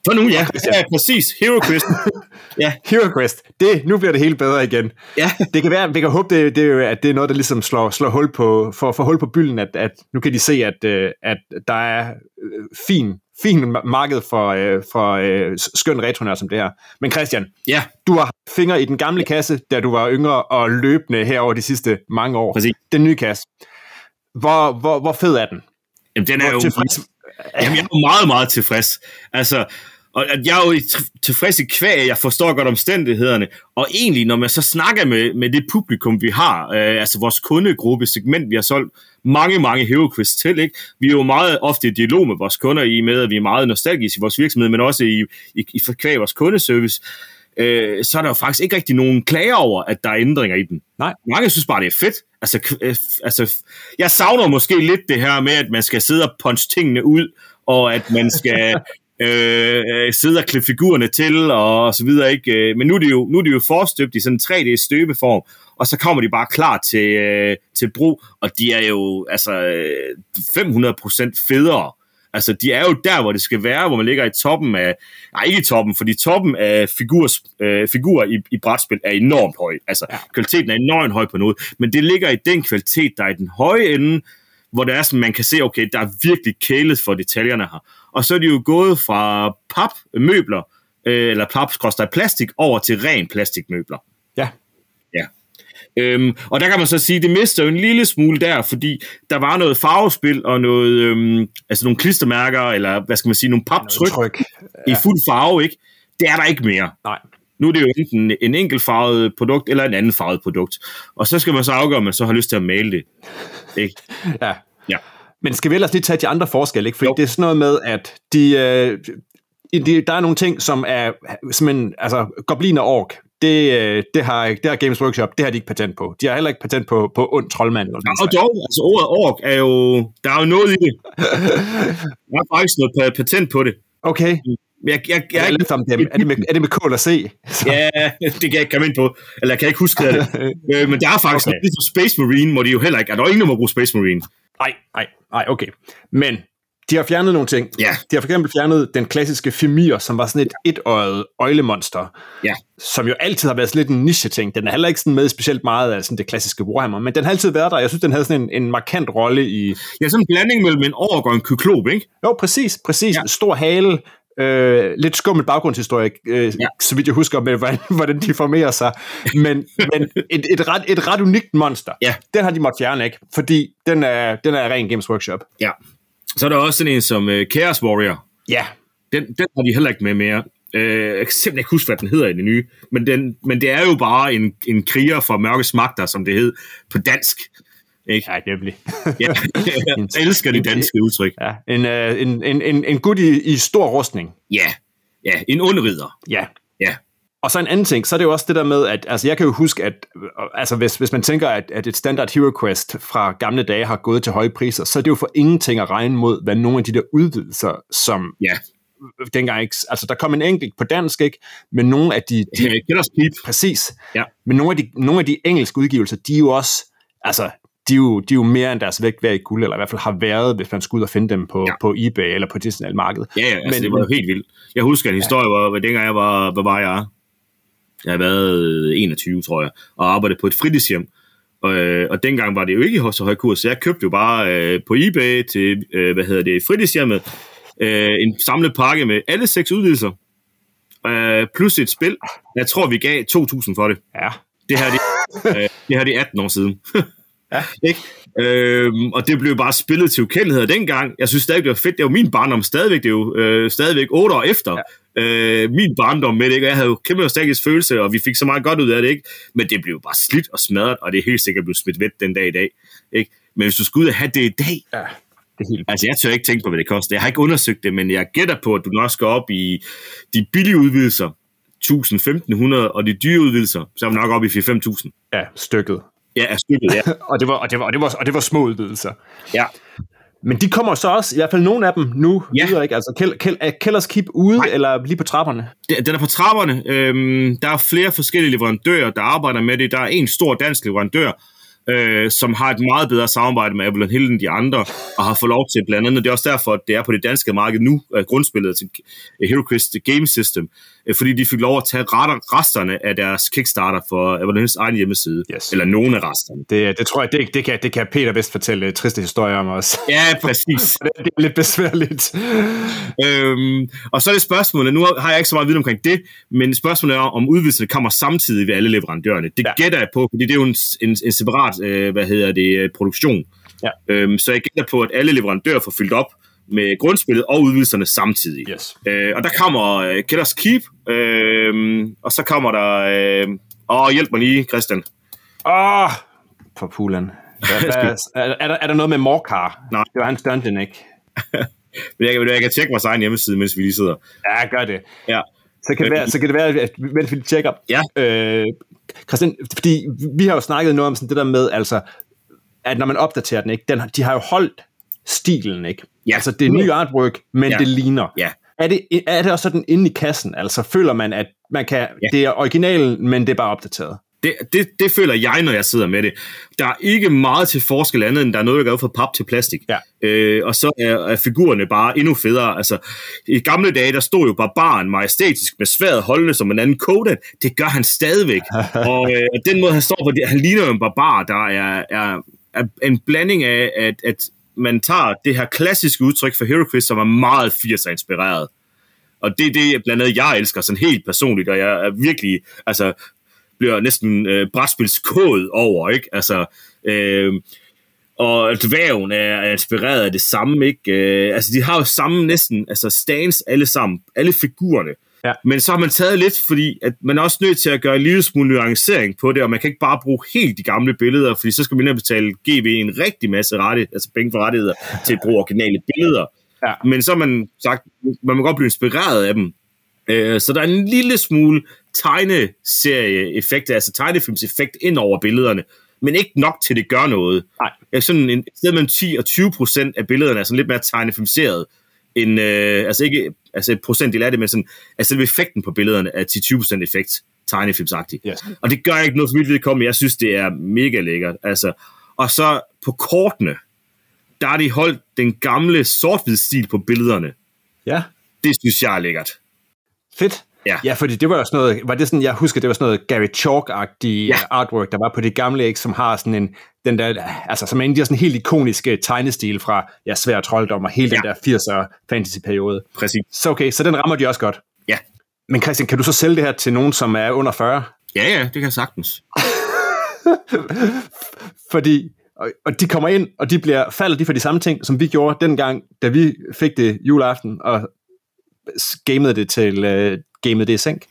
for nu, ja. ja præcis. Hero Quest.
ja. Hero Quest. Det, nu bliver det helt bedre igen. Ja. Det kan være, vi kan håbe, det, det, at det er noget, der ligesom slår, slår hul på, for, for hul på bylden, at, at nu kan de se, at, øh, at der er øh, fin, fin marked for, øh, for skøn retronær som det her. Men Christian, ja. du har fingre i den gamle kasse, da du var yngre og løbende her over de sidste mange år. Præcis. Den nye kasse. Hvor, hvor, hvor fed er den?
Jamen, den er hvor jo... Tilfreds? Jamen, jeg er meget, meget tilfreds. Altså, og jeg er jo tilfreds i kvæg, jeg forstår godt omstændighederne, og egentlig, når man så snakker med, med det publikum, vi har, øh, altså vores kundegruppe, segment, vi har solgt mange, mange HeroQuest til, ikke? vi er jo meget ofte i dialog med vores kunder i med, at vi er meget nostalgiske i vores virksomhed, men også i, i, i kvæg vores kundeservice, øh, så er der jo faktisk ikke rigtig nogen klager over, at der er ændringer i den. Nej. Mange synes bare, det er fedt. Altså, øh, altså, jeg savner måske lidt det her med, at man skal sidde og punch tingene ud, og at man skal øh, sidde og klippe figurerne til, og så videre, ikke? Øh, men nu er det jo, nu er det jo forstøbt i sådan en 3D-støbeform, og så kommer de bare klar til, øh, til brug, og de er jo altså 500% federe. Altså, de er jo der, hvor det skal være, hvor man ligger i toppen af, nej, ikke i toppen, fordi toppen af figurs, øh, figurer i, i brætspil er enormt høj. Altså, ja. kvaliteten er enormt høj på noget, men det ligger i den kvalitet, der er i den høje ende, hvor det er sådan, man kan se, okay, der er virkelig kælet for detaljerne her og så er de jo gået fra papmøbler, øh, eller pap plastik, over til ren plastikmøbler.
Ja.
Ja. Øhm, og der kan man så sige, det mister jo en lille smule der, fordi der var noget farvespil og noget, øhm, altså nogle klistermærker, eller hvad skal man sige, nogle paptryk ja. i fuld farve, ikke? Det er der ikke mere.
Nej.
Nu er det jo enten en enkelt farvet produkt, eller en anden farvet produkt. Og så skal man så afgøre, om man så har lyst til at male det. Ikke?
ja. Ja. Men skal vi ellers lige tage de andre forskelle, ikke? Fordi jo. det er sådan noget med, at de, øh, de, der er nogle ting, som er en, altså goblin og ork, det, øh, det, har, det har Games Workshop, det har de ikke patent på. De har heller ikke patent på, på ond troldmand. Eller
ja, og dog, altså ordet ork er jo, der er jo noget i det. Der er faktisk noget patent på det.
Okay.
Jeg, jeg, jeg, jeg,
jeg, om dem. Er det med, er det med K eller C?
Så. Ja, det kan jeg ikke komme ind på. Eller jeg kan ikke huske det. Øh, men der er faktisk okay. noget, Space Marine, hvor de jo heller ikke... Er der ikke nogen, der bruger Space Marine?
Nej, nej, nej, okay. Men de har fjernet nogle ting.
Ja.
De har for eksempel fjernet den klassiske Femir, som var sådan et etøjet øjlemonster,
ja.
som jo altid har været sådan lidt en niche-ting. Den er heller ikke sådan med specielt meget af sådan det klassiske Warhammer, men den har altid været der. Jeg synes, den havde sådan en, en markant rolle i...
Ja, sådan en blanding mellem en ork og en kyklop, ikke?
Jo, præcis, præcis. Ja. Stor hale, Øh, lidt skummel baggrundshistorie, øh, ja. så vidt jeg husker, med hvordan, hvordan de formerer sig. Men, men et, et, ret, et ret unikt monster,
ja.
den har de måttet fjerne, ikke? Fordi den er, den er ren Games Workshop.
Ja. Så er der også sådan en som uh, Chaos Warrior.
Ja.
Den, den har de heller ikke med mere. Uh, jeg kan simpelthen ikke huske, hvad den hedder i det nye. Men, den, men det er jo bare en, en kriger for mørkes magter, som det hed på dansk.
Ikke? Ja, nemlig.
ja, jeg elsker det danske udtryk.
Ja, en, uh, en, en, en, en gut i, i stor rustning.
Ja, ja en undrider.
Ja. Og så en anden ting, så er det jo også det der med, at altså jeg kan jo huske, at altså hvis, hvis man tænker, at, at et standard Hero Quest fra gamle dage har gået til høje priser, så er det jo for ingenting at regne mod, hvad nogle af de der udvidelser, som
ja.
dengang ikke, altså der kom en enkelt på dansk, ikke? Men nogle af de... de
ja.
Præcis.
Ja.
Men nogle af, de, nogle af de engelske udgivelser, de er jo også, altså de er, jo, de er jo mere end deres vægt værd i guld, eller i hvert fald har været, hvis man skulle ud og finde dem på, ja. på eBay eller på Disney markedet.
Ja, ja altså, men, det var jo helt vildt. Jeg husker en historie, ja. hvor, hvor dengang jeg var, hvad var jeg? Jeg har været 21, tror jeg, og arbejdede på et fritidshjem. Og, øh, og dengang var det jo ikke så høj kurs, så jeg købte jo bare øh, på eBay til, øh, hvad hedder det, fritidshjemmet, øh, en samlet pakke med alle seks udvidelser, øh, plus et spil. Jeg tror, vi gav 2.000 for det.
Ja.
Det her, det, øh, det her det er 18 år siden. ja. Ikke? Øhm, og det blev bare spillet til ukendeligheder dengang. Jeg synes stadig, det var fedt. Det var min barndom stadigvæk. Det er jo øh, stadigvæk otte år efter. Ja. Øh, min barndom med det, ikke? Og jeg havde jo kæmpe nostalgisk følelse, og vi fik så meget godt ud af det, ikke? Men det blev bare slidt og smadret, og det er helt sikkert blevet smidt væk den dag i dag. Ikke? Men hvis du skulle ud og have det i dag, ja. Det helt... Altså, jeg tør ikke tænke på, hvad det koster. Jeg har ikke undersøgt det, men jeg gætter på, at du nok skal op i de billige udvidelser, 1000-1500, og de dyre udvidelser, så er vi nok op i 4-5.000.
Ja, stykket.
Ja, stykket, ja.
og, det var, og, det var, og, det var, og det var små udvidelser.
Ja.
Men de kommer så også, i hvert fald nogle af dem nu,
ja.
videre, ikke? Altså, Kell, Kell, er Kellers Keep ude, Nej. eller lige på trapperne?
Den er på trapperne. Øhm, der er flere forskellige leverandører, der arbejder med det. Der er en stor dansk leverandør, øh, som har et meget bedre samarbejde med Avalon Hill end de andre, og har fået lov til blandt andet, det er også derfor, at det er på det danske marked nu, grundspillet til Hero Quest Game System, fordi de fik lov at tage resterne af deres Kickstarter for Avalon Hills egen hjemmeside,
yes.
eller nogle af resterne.
Det, det tror jeg, det, det, kan, det kan Peter vist fortælle uh, triste historier om også.
Ja, præcis.
det, det er lidt besværligt.
øhm, og så er det spørgsmålet, nu har jeg ikke så meget viden omkring det, men spørgsmålet er, om udvidelserne kommer samtidig ved alle leverandørerne. Det ja. gætter jeg på, fordi det er jo en, en, en separat, øh, hvad hedder det, øh, produktion.
Ja.
Øhm, så jeg gætter på, at alle leverandører får fyldt op med grundspillet og udvidelserne samtidig.
Yes.
Øh, og der kommer øh, Killers Keep, øh, og så kommer der... Øh, åh, hjælp mig lige, Christian.
Åh, oh, for pulen. er, er, der, er der noget med Morkar?
Nej.
Det var hans dungeon, ikke?
Men jeg, jeg kan tjekke vores egen hjemmeside, mens vi lige sidder.
Ja, gør det.
Ja.
Så kan, det være, så kan det være, at mens vi tjekker.
Ja.
Øh, Christian, fordi vi har jo snakket noget om sådan det der med, altså, at når man opdaterer den, ikke, den, de har jo holdt stilen, ikke?
Ja.
Altså, det er ny artwork, men
Ja.
det ligner.
Ja.
Er det, er det også sådan inde i kassen? Altså, føler man, at man kan,
Ja.
det er originalen, men det er bare opdateret?
Det, det, det føler jeg, når jeg sidder med det. Der er ikke meget til forskel andet, end der er noget, der går fra pap til plastik.
Ja.
Øh, og så er, er figurerne bare endnu federe. Altså, i gamle dage, der stod jo barbaren majestætisk med sværet holdende som en anden Kodan. Det gør han stadigvæk. og øh, den måde, han står på, det, han ligner jo en barbar, der er, er, er en blanding af, at, at man tager det her klassiske udtryk for HeroQuest, som er meget 80'er inspireret. Og det er det, blandt andet, jeg elsker sådan helt personligt, og jeg er virkelig, altså, bliver næsten øh, brætspilskåd over, ikke? Altså, øh, og dværgen er, er inspireret af det samme, ikke? Øh, altså, de har jo samme næsten, altså stance alle sammen, alle figurerne.
Ja.
Men så har man taget lidt, fordi at man er også nødt til at gøre en lille smule nuancering på det, og man kan ikke bare bruge helt de gamle billeder, fordi så skal man betale GV en rigtig masse rette, altså penge for rettigheder til at bruge originale billeder.
Ja.
Men så har man sagt, man må godt blive inspireret af dem. Øh, så der er en lille smule tegneserie-effekt, altså tegnefilmseffekt ind over billederne, men ikke nok til det gør noget.
Nej.
Ja, sådan en, et sted mellem 10 og 20 procent af billederne er sådan lidt mere tegnefilmseret, end, øh, altså ikke altså et procentdel af det, men sådan, altså effekten på billederne er 10-20 procent effekt, tegnefilmsagtig.
Yes.
Og det gør ikke noget for mit vedkommende, jeg synes, det er mega lækkert. Altså, og så på kortene, der har de holdt den gamle sort stil på billederne.
Ja.
Det synes jeg er lækkert.
Fedt.
Ja.
ja, fordi det var jo sådan noget, var det sådan, jeg husker, det var sådan noget Gary Chalk-agtig
Ja.
artwork, der var på det gamle, ikke, som har sådan en, den der, altså som er en de sådan helt ikoniske tegnestil fra, ja, svær trolddom og hele ja. Den der 80'er fantasy-periode.
Præcis.
Så okay, så den rammer de også godt.
Ja.
Men Christian, kan du så sælge det her til nogen, som er under 40?
Ja, ja, det kan jeg sagtens.
Fordi, og, og de kommer ind, og de bliver, falder de for de samme ting, som vi gjorde dengang, da vi fik det juleaften, og gamede det til, uh, gamet det i sænk.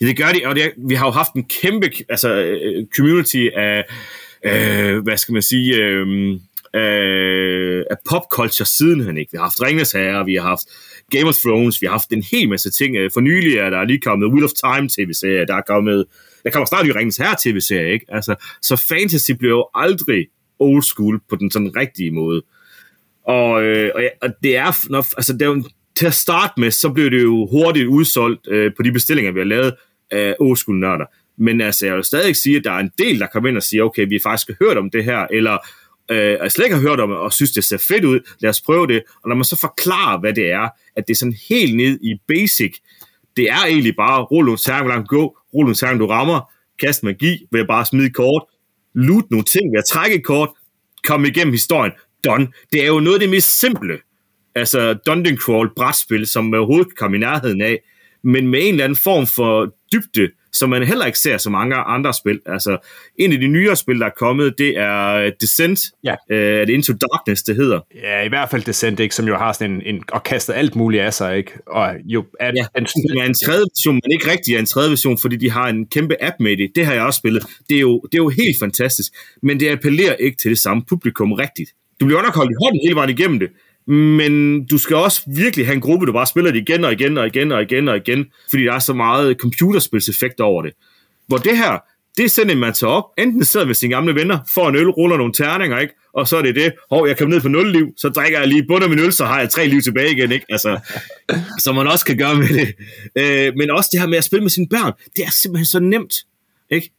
Ja, det gør de, og det, er- vi har jo haft en kæmpe altså, øh, community af, øh, hvad skal man sige, øh, øh, af popculture sidenhen, ikke? Vi har haft Ringens Herre, vi har haft Game of Thrones, vi har haft en hel masse ting. Øh, for nylig er der lige kommet Wheel of Time tv-serie, der er kommet, der kommer snart en Ringens Herre tv-serie, ikke? Altså, så fantasy bliver jo aldrig old school på den sådan rigtige måde. Og, øh, og, ja, og det er, når, altså det er jo, til at starte med, så blev det jo hurtigt udsolgt øh, på de bestillinger, vi har lavet af old nørder. Men altså, jeg vil stadig sige, at der er en del, der kommer ind og siger, okay, vi har faktisk hørt om det her, eller øh, jeg slet ikke har hørt om det, og synes, det ser fedt ud, lad os prøve det. Og når man så forklarer, hvad det er, at det er sådan helt ned i basic, det er egentlig bare, rulle nogle terninger, hvor langt gå, rulle nogle terninger, du rammer, kast magi, ved at bare smide kort, loot nogle ting ved at trække et kort, komme igennem historien, done. Det er jo noget af det mest simple, altså Dungeon Crawl brætspil, som man overhovedet kan komme i nærheden af, men med en eller anden form for dybde, som man heller ikke ser så mange andre spil. Altså, en af de nyere spil, der er kommet, det er Descent.
Ja.
Øh, det Into Darkness, det hedder?
Ja, i hvert fald Descent, ikke, som jo har sådan en, en og kastet alt muligt af sig, ikke? Og jo er,
Ja,
en,
det er en tredje version, men ikke rigtig er en tredje version, fordi de har en kæmpe app med det. Det har jeg også spillet. Det er jo, det er jo helt fantastisk, men det appellerer ikke til det samme publikum rigtigt. Du bliver underholdt i hånden hele vejen igennem det, men du skal også virkelig have en gruppe, du bare spiller det igen og igen og igen og igen og igen, fordi der er så meget computerspilseffekt over det. Hvor det her, det sender man sig op, enten sidder med sine gamle venner, får en øl, ruller nogle terninger, ikke? og så er det det, hov, jeg kommer ned på 0 liv, så drikker jeg lige bund af min øl, så har jeg tre liv tilbage igen, ikke? Altså, som man også kan gøre med det. Øh, men også det her med at spille med sine børn, det er simpelthen så nemt, ikke?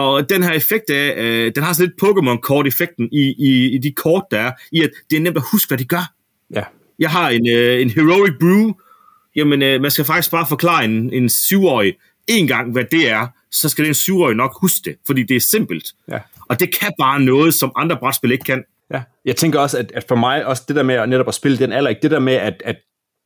Og den her effekt af, øh, den har sådan lidt Pokémon-kort-effekten i, i, i de kort, der er, i at det er nemt at huske, hvad de gør.
ja.
Jeg har en, øh, en Heroic Brew. Jamen, øh, man skal faktisk bare forklare en, en syvårig en gang, hvad det er, så skal den syvårige nok huske det, fordi det er simpelt.
Ja.
Og det kan bare noget, som andre brætspil ikke kan.
Ja. Jeg tænker også, at, at for mig, også det der med at netop at spille den alder, ikke? det der med, at, at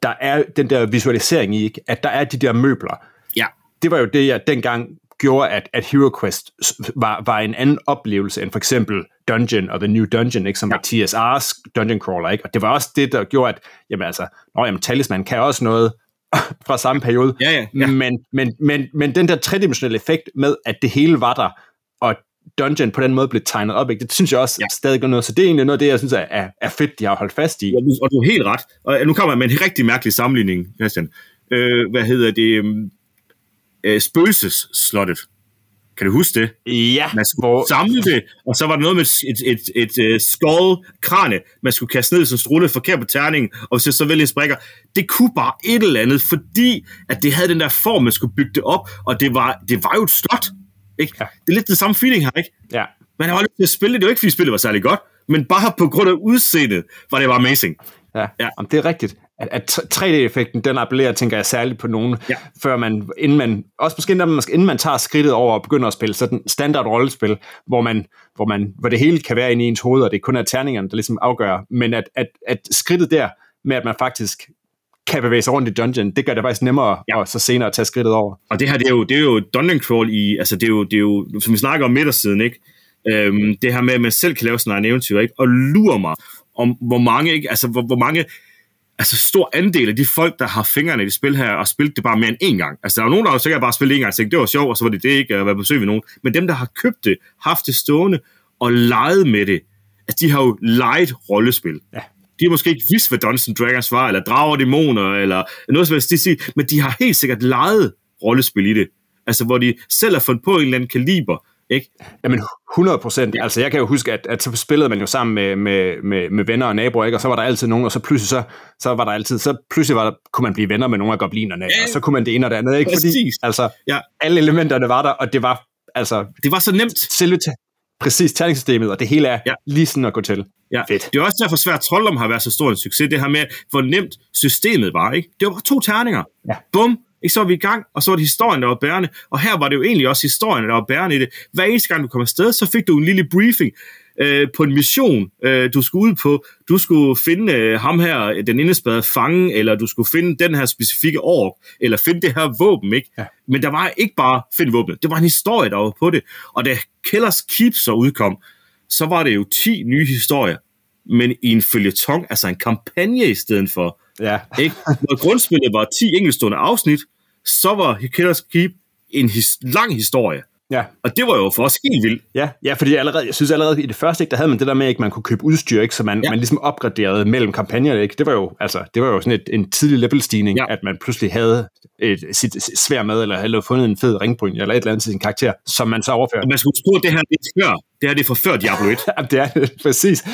der er den der visualisering i, ikke? at der er de der møbler.
Ja.
Det var jo det, jeg dengang gjorde, at, at Hero Quest var, var en anden oplevelse end for eksempel Dungeon og The New Dungeon, ikke? som ja. var TSR's Dungeon Crawler. Ikke? Og det var også det, der gjorde, at jamen, altså, nå, jamen, Talisman kan også noget fra samme periode.
Ja, ja, ja.
Men, men, men, men den der tredimensionelle effekt med, at det hele var der, og Dungeon på den måde blev tegnet op, ikke? det synes jeg også ja. stadig gør noget. Så det er egentlig noget af det, jeg synes er, er, er fedt, de har holdt fast i.
Og du, og du er helt ret. Og nu kommer jeg med en rigtig mærkelig sammenligning, Christian. Øh, hvad hedder det? Øh, spøgelsesslottet. Kan du huske det?
Ja,
Man skulle hvor... samle det, og så var der noget med et, et, et, et skål krane, man skulle kaste ned, som strullede forkert på terningen, og hvis jeg så vælger sprikker. Det kunne bare et eller andet, fordi at det havde den der form, man skulle bygge det op, og det var, det var jo et slot. Ikke? Ja. Det er lidt det samme feeling her, ikke?
Ja.
Man har lyst til at spille det. Det jo ikke, fordi spillet var særlig godt, men bare på grund af udseendet, var det bare amazing.
Ja, ja. Jamen, det er rigtigt. At, at 3D-effekten, den appellerer, tænker jeg særligt på nogen,
Ja.
før man, inden man, også måske inden man, inden man tager skridtet over og begynder at spille sådan standard rollespil, hvor man, hvor man, hvor det hele kan være inde i ens hoved, og det kun er terningerne, der ligesom afgør, men at, at, at skridtet der, med at man faktisk kan bevæge sig rundt i dungeon, det gør det faktisk nemmere, ja. og så senere tage skridtet over.
Og det her, det er jo, det er jo dungeon crawl i, altså det er jo, det er jo som vi snakker om midtersiden, ikke? Øhm, det her med, at man selv kan lave sådan en eventyr, ikke? Og lurer mig om, hvor mange, ikke? Altså, hvor, hvor mange, altså stor andel af de folk, der har fingrene i det spil her, og spillet det bare mere end én gang. Altså, der er jo nogen, der har sikkert bare spillet en gang, og tænkt, det var sjovt, og så var det det ikke, at være på besøg ved nogen. Men dem, der har købt det, haft det stående, og leget med det, altså, de har jo leget rollespil.
Ja.
De har måske ikke vidst, hvad Dungeons and Dragons var, eller Drager og Dæmoner, eller noget som helst, de siger, men de har helt sikkert leget rollespil i det. Altså, hvor de selv har fundet på en eller anden kaliber, ikke?
Jamen 100 procent. Altså jeg kan jo huske, at, at så spillede man jo sammen med, med, med, med venner og naboer, ikke? og så var der altid nogen, og så pludselig så, så var der altid, så pludselig var der, kunne man blive venner med nogle af goblinerne,
Ja.
og så kunne man det ene og det andet, ikke? Fordi
Præcis.
altså,
Ja.
alle elementerne var der, og det var altså
Det var så nemt.
selve præcis terningssystemet, og det hele er
ja.
lige sådan at gå til.
Ja.
Fedt.
Det er også derfor svært, at Trolddom har været så stor en succes, det her med, hvor nemt systemet var. Ikke? Det var bare to terninger.
Ja.
Bum, ikke? så var vi i gang, og så var det historien, der var bærende. Og her var det jo egentlig også historien, der var bærende i det. Hver eneste gang, du kom afsted, så fik du en lille briefing øh, på en mission, øh, du skulle ud på. Du skulle finde øh, ham her, den indespærrede fange, eller du skulle finde den her specifikke ork, eller finde det her våben. Ikke?
Ja.
Men der var ikke bare finde våbnet. Det var en historie, der var på det. Og da Killers Keep så udkom, så var det jo 10 nye historier, men i en følgetong, altså en kampagne i stedet for.
Ja.
Ikke? Når grundspillet var 10 enkeltstående afsnit, så var Killers Keep en his- lang historie.
Ja.
Og det var jo for os helt vildt.
Ja, ja, fordi allerede, jeg synes allerede i det første, ikke, der havde man det der med, at man kunne købe udstyr, ikke, så man,
Ja.
man ligesom opgraderede mellem kampagner. Ikke? Det var jo, altså, det var jo sådan et, en tidlig level-stigning,
Ja.
at man pludselig havde et, sit, sit svær med, eller havde fundet en fed ringbryn, eller et eller andet til sin karakter, som man så overførte.
Og man huske på, at det her det er før. Det her det er for før Diablo 1.
Jamen, det er det, præcis.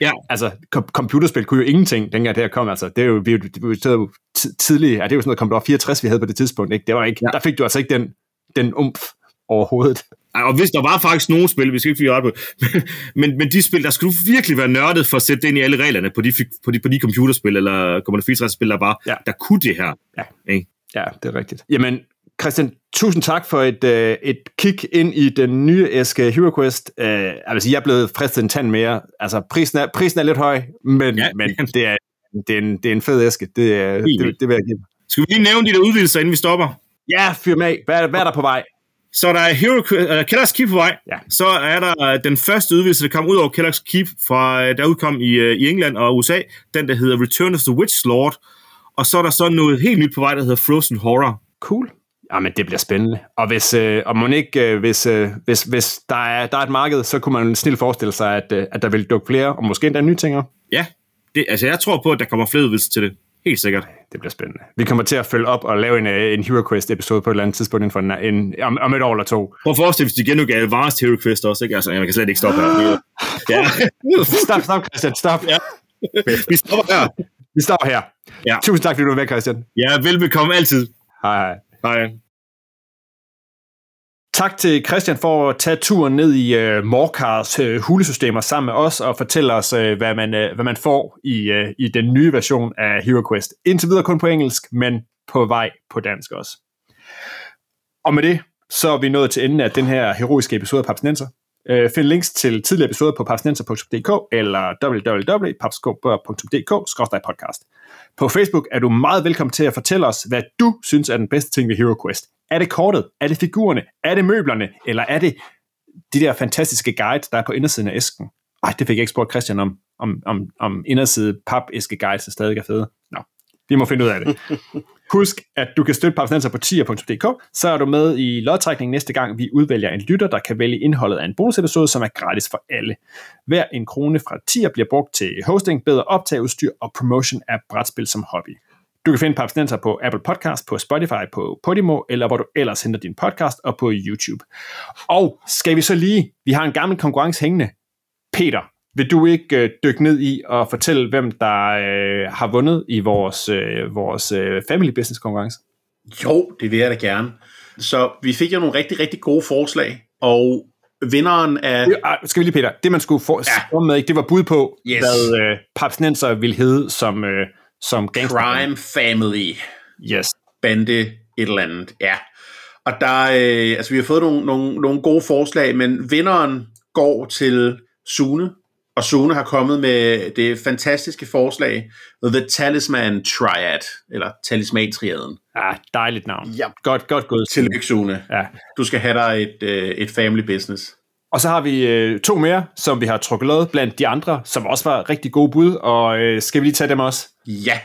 Ja.
Altså, kom- computerspil kunne jo ingenting, dengang det her kom. Altså, det er jo, vi, vi, vi, vi jo ti- tidligt, ja, det er jo sådan noget Commodore 64, vi havde på det tidspunkt. Ikke? Det var ikke,
ja.
Der fik du altså ikke den, den umf overhovedet.
Ej, og hvis der var faktisk nogle spil, vi skal ikke fire på, men, men de spil, der skulle virkelig være nørdet for at sætte det ind i alle reglerne på de, på de, på de computerspil, eller Commodore 64-spil, der var,
Ja.
der kunne det her.
Ja.
Ikke?
Ja, det er rigtigt. Jamen, Christian, tusind tak for et, øh, et kig ind i den nye æske HeroQuest. Øh, jeg vil sige, jeg er blevet fristet en tand mere. Altså, prisen er, prisen er lidt høj, men,
Ja.
men det, er, det, er en, det er en fed æske. Det, er, det, det vil jeg give.
Skal vi lige nævne de der udvidelser, inden vi stopper?
Ja, fyr med. Hvad, hvad er der på vej?
Så der er Hero, uh, Kellogg's Keep på vej.
Ja.
Så er der uh, den første udvidelse, der kom ud over Kellogg's Keep, fra, uh, der udkom i, uh, i England og USA. Den, der hedder Return of the Witch Lord. Og så er der så noget helt nyt på vej, der hedder Frozen Horror.
Cool. Jamen, det bliver spændende. Og hvis, øh, og må ikke, øh, hvis, øh, hvis, hvis der, er, der er et marked, så kunne man snilt forestille sig, at, øh, at der vil dukke flere, og måske endda nye ting op.
Ja, det, altså jeg tror på, at der kommer flere udvidelser til det. Helt sikkert.
Det bliver spændende. Vi kommer til at følge op og lave en, øh, en HeroQuest-episode på et eller andet tidspunkt inden for en, en, om, om et år eller to.
Prøv at forestille, hvis de genudgav Advanced Hero Quest også, ikke? Altså, jeg kan slet ikke stoppe her. Ja.
Stop, stop, Christian, stop.
Ja. Vi stopper her.
Vi stopper her.
Ja.
Tusind tak, fordi du var med, Christian.
Ja, velbekomme altid.
Hej, hej.
Hej.
Tak til Christian for at tage turen ned i øh, Morkars øh, hulesystemer sammen med os og fortælle os, øh, hvad, man, øh, hvad man får i, øh, i den nye version af HeroQuest. Indtil videre kun på engelsk, men på vej på dansk også. Og med det, så er vi nået til enden af den her heroiske episode af Papsnenser. Øh, find links til tidligere episoder på papsnenser.dk eller www.papskov.dk-podcast. På Facebook er du meget velkommen til at fortælle os, hvad du synes er den bedste ting ved HeroQuest. Er det kortet? Er det figurerne? Er det møblerne? Eller er det de der fantastiske guides, der er på indersiden af æsken? Ej, det fik jeg ikke spurgt Christian om, om, om, om inderside papæske guides der stadig er fede. Nå, vi må finde ud af det. Husk, at du kan støtte Papsnenser på tier.dk, så er du med i lodtrækningen næste gang, vi udvælger en lytter, der kan vælge indholdet af en bonusepisode, som er gratis for alle. Hver en krone fra tier bliver brugt til hosting, bedre optageudstyr og promotion af brætspil som hobby. Du kan finde Papsnenser på Apple Podcast, på Spotify, på Podimo, eller hvor du ellers henter din podcast, og på YouTube. Og skal vi så lige, vi har en gammel konkurrence hængende. Peter, vil du ikke øh, dykke ned i og fortælle, hvem der øh, har vundet i vores, øh, vores øh, Family Business konkurrence?
Jo, det vil jeg da gerne. Så vi fik jo nogle rigtig, rigtig gode forslag, og vinderen af...
Ja, skal vi lige, Peter, det man skulle få ja. med, ikke, det var bud på,
Yes.
hvad øh, Papsnenser ville hedde som, øh, som gangster.
Crime Family.
Yes.
bande et eller andet. Ja. Og der, øh, altså vi har fået nogle, nogle, nogle gode forslag, men vinderen går til Sune, og Sune har kommet med det fantastiske forslag, The Talisman Triad, eller Talisman-triaden.
Ja, dejligt navn.
Ja.
Godt, godt gået.
Tillykke, Sune.
Ja.
Du skal have dig et, øh, et family business.
Og så har vi øh, to mere, som vi har trukket lod blandt de andre, som også var rigtig gode bud, og øh, skal vi lige tage dem også?
Ja.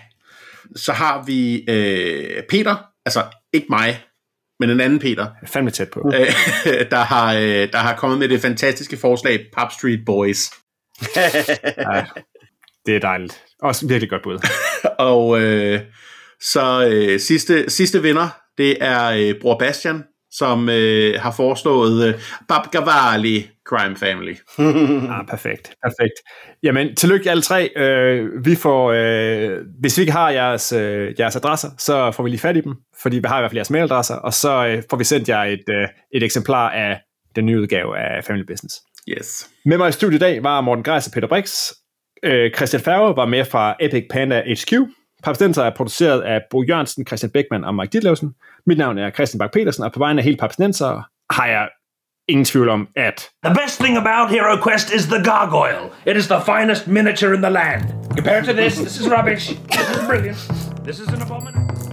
Så har vi øh, Peter, altså ikke mig, men en anden Peter,
er fandme tæt på.
øh, der, har, øh, der har kommet med det fantastiske forslag Pop Street Boys.
Ja, det er dejligt. Også virkelig godt bud.
Og øh, så øh, sidste, sidste vinder, det er øh, Bror Bastian, som øh, har foreslået øh, Babgavali Crime Family.
Ah, perfekt, perfekt. Jamen, tillykke alle tre. Øh, vi får, øh, hvis vi ikke har jeres, øh, jeres adresser, så får vi lige fat i dem, fordi vi har i hvert fald jeres mailadresser, og så øh, får vi sendt jer et, øh, et eksemplar af den nye udgave af Family Business.
Yes.
Med mig i studiet i dag var Morten Greis og Peter Brix. Øh, Christian Færge var med fra Epic Panda HQ. Papstenser er produceret af Bo Jørgensen, Christian Beckmann og Mike Ditlevsen. Mit navn er Christian Bak petersen og på vegne af hele Papstenser har jeg ingen tvivl om, at
The best thing about Hero Quest is the gargoyle. It is the finest miniature in the land. Compared to this, this is rubbish. This is brilliant. This is an abomination.